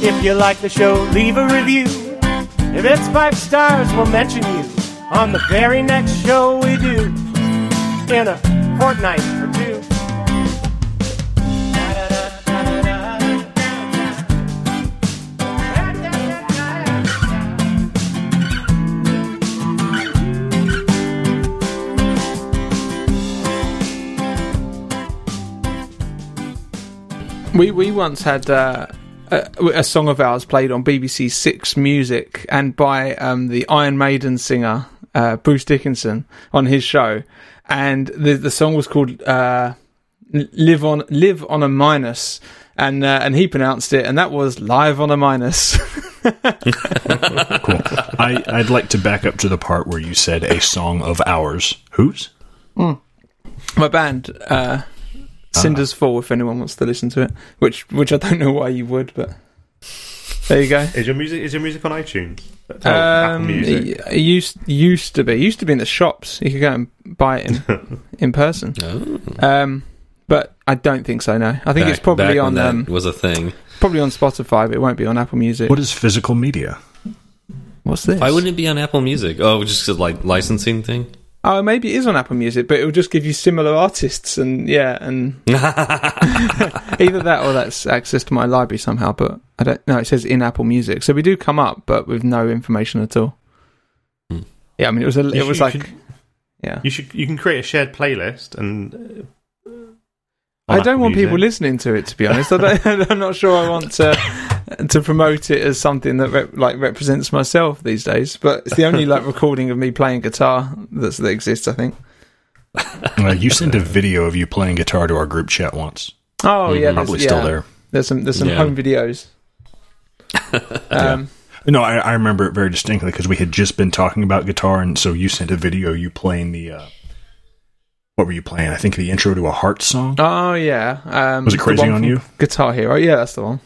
If you like the show, leave a review. If it's five stars, we'll mention you on the very next show we do in a fortnight or two. We we once had uh, a, a song of ours played on BBC Six Music and by um, the Iron Maiden singer uh, Bruce Dickinson on his show, and the the song was called uh, "Live on Live on a Minus," and uh, and he pronounced it, and that was "Live on a Minus." Cool. I, I'd like to back up to the part where you said a song of ours. Whose? My band. Uh, Cinders Fall, if anyone wants to listen to it, which which I don't know why you would, but there you go. Is your music is your music on iTunes? Oh, Apple Um, Music. it used used to be used to be in the shops. You could go and buy it in in person. Oh. Um, but I don't think so. No, I think Back- it's probably back when on that um, was a thing. probably on Spotify, but it won't be on Apple Music. What is physical media? What's this? Why wouldn't it be on Apple Music? Oh, just a like licensing thing. Oh, maybe it is on Apple Music, but it will just give you similar artists and yeah, and either that or that's access to my library somehow. But I don't know. It says in Apple Music, so we do come up, but with no information at all. Hmm. Yeah, I mean, it was a, You it was like should- yeah. You should you can create a shared playlist and. uh, I don't Apple want people listening to it. To be honest, I don't, I'm not sure I want to to promote it as something that rep, like represents myself these days. But it's the only like recording of me playing guitar that's, that exists. I think. Uh, you sent a video of you playing guitar to our group chat once. Oh yeah, there's- Probably yeah. still there. There's some there's some Yeah. home videos. Um, No, I, I remember it very distinctly because we had just been talking about guitar, and so you sent a video you playing the. Uh, what were you playing? I think the intro to a Heart song. Oh yeah. Um, Was it Crazy on You? Guitar Hero. Yeah, that's the one.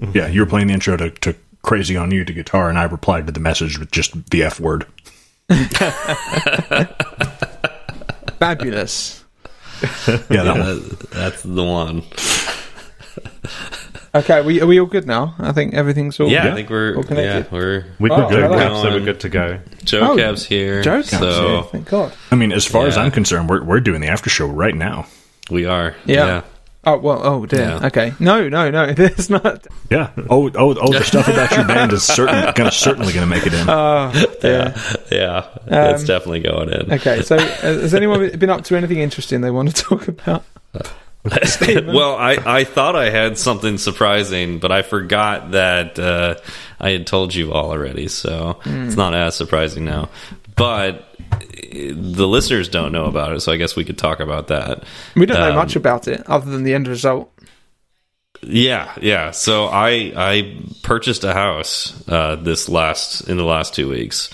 Mm-hmm. Yeah, you were playing the intro to, to "Crazy on You" to guitar, and I replied to the message with just the F word. Fabulous. Yeah, that one. That's the one. Okay, are we are we all good now? I think everything's all. Yeah, good. I think we're All connected. yeah we're We're Oh, good. I like so we're good to go. Joe Oh, Cab's here. Joe so here, thank God. I mean, as far as I'm concerned, we're we're doing the after show right now. we are. Yeah. Oh well. Oh dear. Yeah. Okay. No, no, no. There's not. Yeah. Oh, oh, oh! The stuff about your band is certain, gonna, certainly going to make it in. Oh dear. Yeah, Um, it's definitely going in. Okay, so uh, has anyone been up to anything interesting they want to talk about? well, I, I thought I had something surprising, but I forgot that uh, I had told you all already, so it's not as surprising now. But the listeners don't know about it, so I guess we could talk about that. We don't know Um, much about it other than the end result. Yeah, yeah. So I I purchased a house uh, this last in the last two weeks,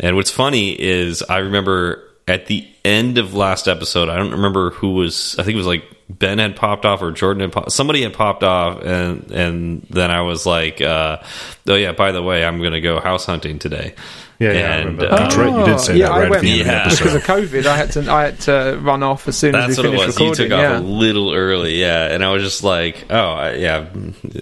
and what's funny is I remember at the end of last episode, I don't remember who was. I think it was like Ben had popped off or Jordan had pop, somebody had popped off, and and then I was like, uh, oh yeah, by the way, I'm going to go house hunting today. Yeah, yeah, I And, remember. uh, That's right. You did say yeah, that I right at went- the end Yeah. of the Because of COVID, I had to I had to run off as soon That's as what we it finished was. You recording. took yeah. off a little early, yeah. And I was just like, oh, I, yeah,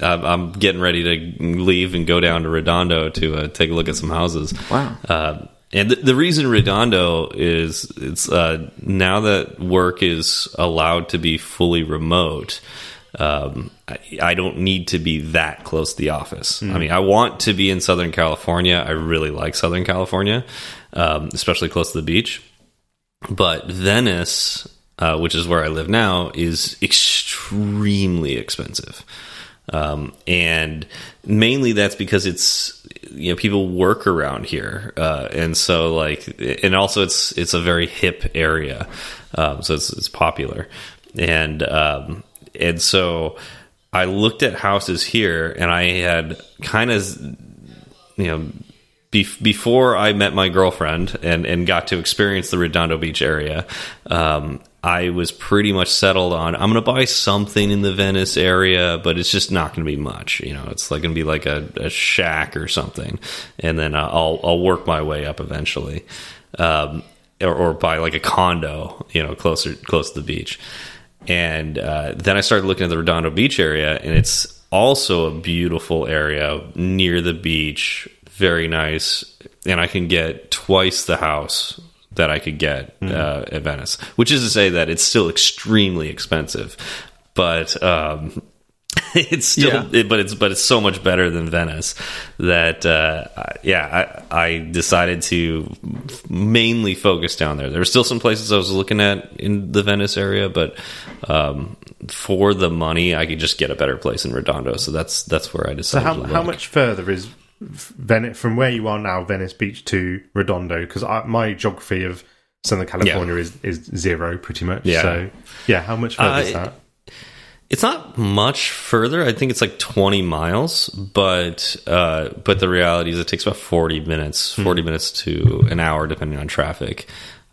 I'm, I'm getting ready to leave and go down to Redondo to uh, take a look at some houses. Wow. Uh, and the, the reason Redondo is it's uh, now that work is allowed to be fully remote. Um, I, I don't need to be that close to the office. I mean, I want to be in Southern California. I really like Southern California, um, especially close to the beach. But Venice, uh, which is where I live now, is extremely expensive. Um, and mainly that's because it's you know people work around here, uh, and so like and also it's it's a very hip area, um, so it's it's popular, and um, and so I looked at houses here, and I had kind of you know bef- before I met my girlfriend and and got to experience the Redondo Beach area, um, I was pretty much settled on I'm going to buy something in the Venice area, but it's just not going to be much. You know, it's like going to be like a, a, shack or something, and then uh, I'll I'll work my way up eventually, um, or, or buy like a condo, you know, closer close to the beach. And uh, then I started looking at the Redondo Beach area, and it's also a beautiful area near the beach, very nice, and I can get twice the house that I could get mm. uh, at Venice, which is to say that it's still extremely expensive, but um, it's still, yeah. it, but it's but it's so much better than Venice that uh, yeah, I, I decided to mainly focus down there. There were still some places I was looking at in the Venice area, but um, for the money, I could just get a better place in Redondo. So that's that's where I decided. So how, how much further is Venice from where you are now, Venice Beach to Redondo? Because my geography of Southern California yeah. is is zero pretty much. Yeah. So yeah, how much further uh, is that? It's not much further. I think it's like 20 miles, but uh, but the reality is it takes about 40 minutes, hmm. 40 hmm. minutes to an hour, depending on traffic.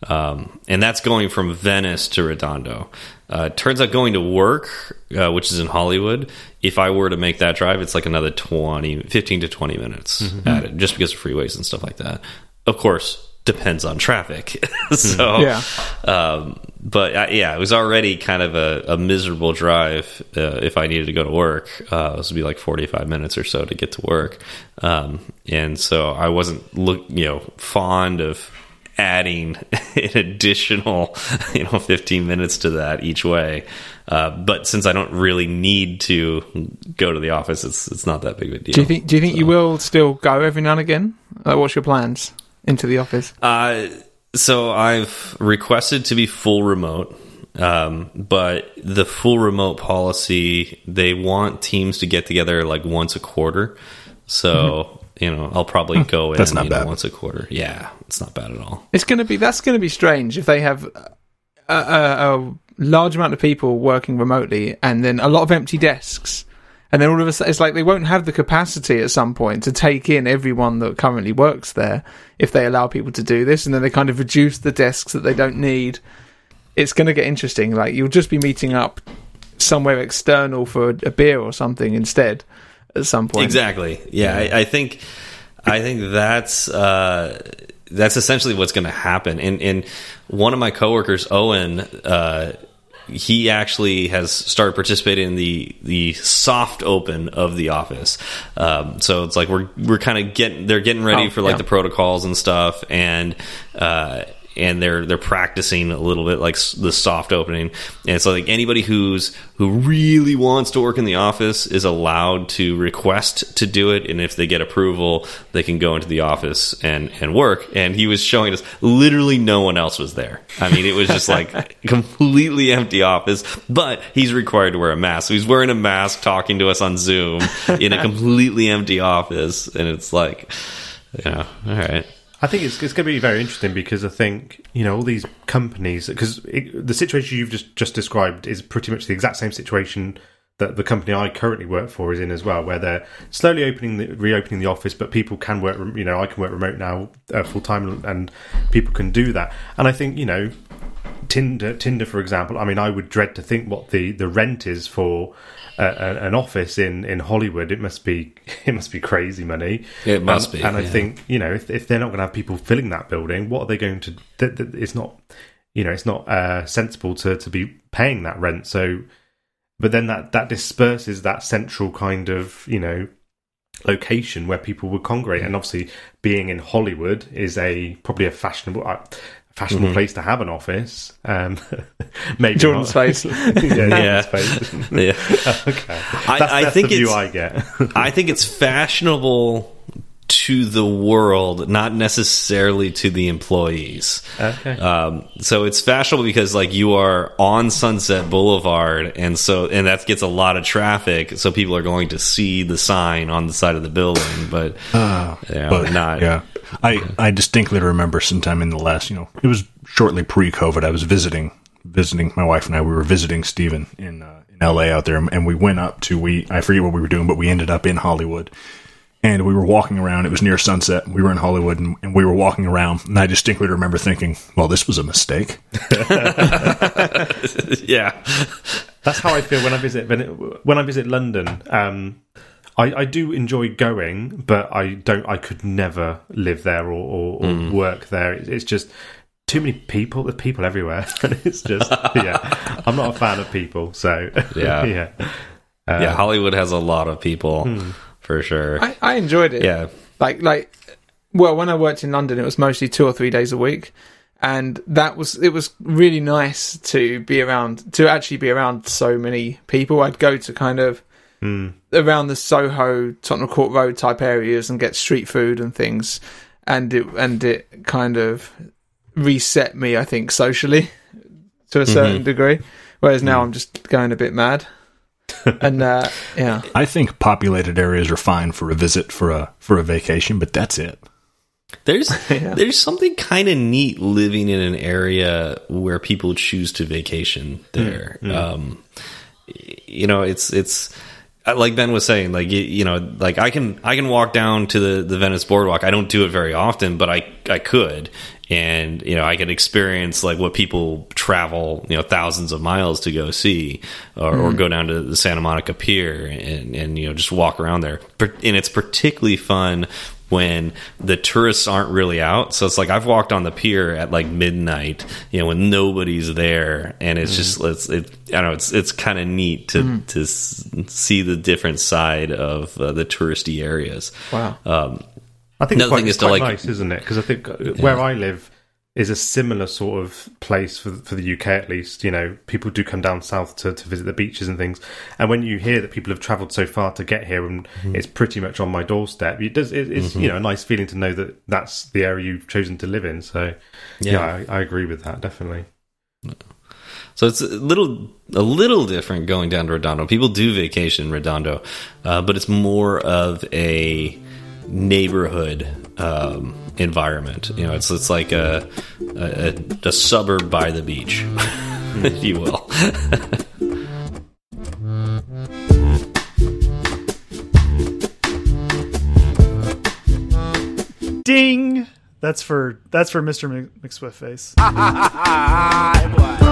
Um, and that's going from Venice to Redondo. Uh, turns out going to work, uh, which is in Hollywood, if I were to make that drive, it's like another 20, 15 to 20 minutes mm -hmm. added just because of freeways and stuff like that. Of course, depends on traffic. so, yeah. Um, but uh, yeah, it was already kind of a, a miserable drive uh, if I needed to go to work. Uh, this would be like 45 minutes or so to get to work. Um, and so I wasn't look, you know, fond of adding an additional you know 15 minutes to that each way uh, but since I don't really need to go to the office it's it's not that big of a deal do you think do you think so. you will still go every now and again like, what's your plans into the office uh, so I've requested to be full remote um, but the full remote policy they want teams to get together like once a quarter so mm -hmm you know, I'll probably go in that's not bad. Know, once a quarter. Yeah, it's not bad at all. It's going to be that's going to be strange if they have a, a, a, large amount of people working remotely and then a lot of empty desks. And then all of a sudden, it's like they won't have the capacity at some point to take in everyone that currently works there if they allow people to do this. And then they kind of reduce the desks that they don't need. It's going to get interesting. Like you'll just be meeting up somewhere external for a, a beer or something instead at some point. Exactly. Yeah, I, I think I think that's uh, that's essentially what's going to happen. And and one of my coworkers, Owen. Uh, he actually has started participating in the the soft open of the office. Um, so it's like we're we're kind of getting they're getting ready oh, for like yeah. the protocols and stuff, and uh, and they're they're practicing a little bit like the soft opening. And so like anybody who's who really wants to work in the office is allowed to request to do it. And if they get approval they can go into the office and and work. And he was showing us literally no one else was there. I mean it was just like completely empty office. But he's required to wear a mask. So he's wearing a mask talking to us on zoom in a completely empty office. And it's like yeah all right I think it's, it's going to be very interesting because I think you know all these companies because the situation you've just just described is pretty much the exact same situation that the company I currently work for is in as well, where they're slowly opening the reopening the office, but people can work. You know, I can work remote now uh, full time, and people can do that. And I think you know, Tinder, Tinder, for example. I mean, I would dread to think what the the rent is for a, an office in, in Hollywood, it must be it must be crazy money. It must be. And yeah. I think you know if, if they're not going to have people filling that building, what are they going to? It's not you know it's not uh, sensible to to be paying that rent. So, but then that that disperses that central kind of you know location where people would congregate and obviously being in hollywood is a probably a fashionable uh, fashionable mm-hmm. place to have an office. Um, maybe Jordan's face. yeah, yeah. Face. yeah. okay. I, that's, I that's think the view I get. I think it's fashionable to the world, not necessarily to the employees. Okay. Um, so it's fashionable because like you are on Sunset Boulevard, and so and that gets a lot of traffic. So people are going to see the sign on the side of the building, but, uh, you know, but not. Yeah. I, I distinctly remember sometime in the last, you know, it was shortly pre-COVID. I was visiting visiting my wife and I. We were visiting Stephen in uh, in L.A. out there, and we went up to we I forget what we were doing, but we ended up in Hollywood, and we were walking around. It was near sunset. We were in Hollywood, and, and we were walking around. And I distinctly remember thinking, "Well, this was a mistake." yeah. That's how I feel when I visit when, when I visit London. Um, I, I do enjoy going, but I don't. I could never live there or, or, or hmm. work there. It- It's just too many people. There's people everywhere, and it's just yeah. I'm not a fan of people, so Yeah. yeah. Uh, yeah, Hollywood has a lot of people hmm. For sure. I, I enjoyed it. yeah. like like well when i worked in london it was mostly two or three days a week. And that was it was really nice to be around to actually be around so many people. I'd go to kind of hmm. around the soho tottenham court road type areas and get street food and things. And it and it kind of reset me i think socially to a mm-hmm. certain degree. Whereas now mm-hmm. i'm just going a bit mad and uh yeah I think populated areas are fine for a visit for a for a vacation, but that's it. There's there's something kind of neat living in an area where people choose to vacation there. Um, you know, it's it's uh, like Ben was saying, like you, you know, like I can I can walk down to the the Venice boardwalk. I don't do it very often, but I I could, and you know, I can experience like what people travel you know thousands of miles to go see, or, or go down to the Santa Monica Pier and and you know just walk around there. And it's particularly fun when the tourists aren't really out. So it's like I've walked on the pier at like midnight, you know, when nobody's there, and it's just it's it. I don't know. It's it's kind of neat to to see the different side of uh, the touristy areas. wow Um, I think it's Another quite, thing is to, like- nice, isn't it? Because I think uh, where I live is a similar sort of place for for the UK at least. You know, people do come down south to, to visit the beaches and things, and when you hear that people have travelled so far to get here and Mm-hmm. it's pretty much on my doorstep, it does. It, it's you know a nice feeling to know that that's the area you've chosen to live in. So yeah, Yeah. I, I agree with that definitely. So it's a little a little different going down to Redondo. People do vacation in Redondo, uh, but it's more of a neighborhood um, environment. You know, it's it's like a a, a suburb by the beach, if you will. Ding. That's for that's for Mr. Mc- McSwiftface. Hi, boy.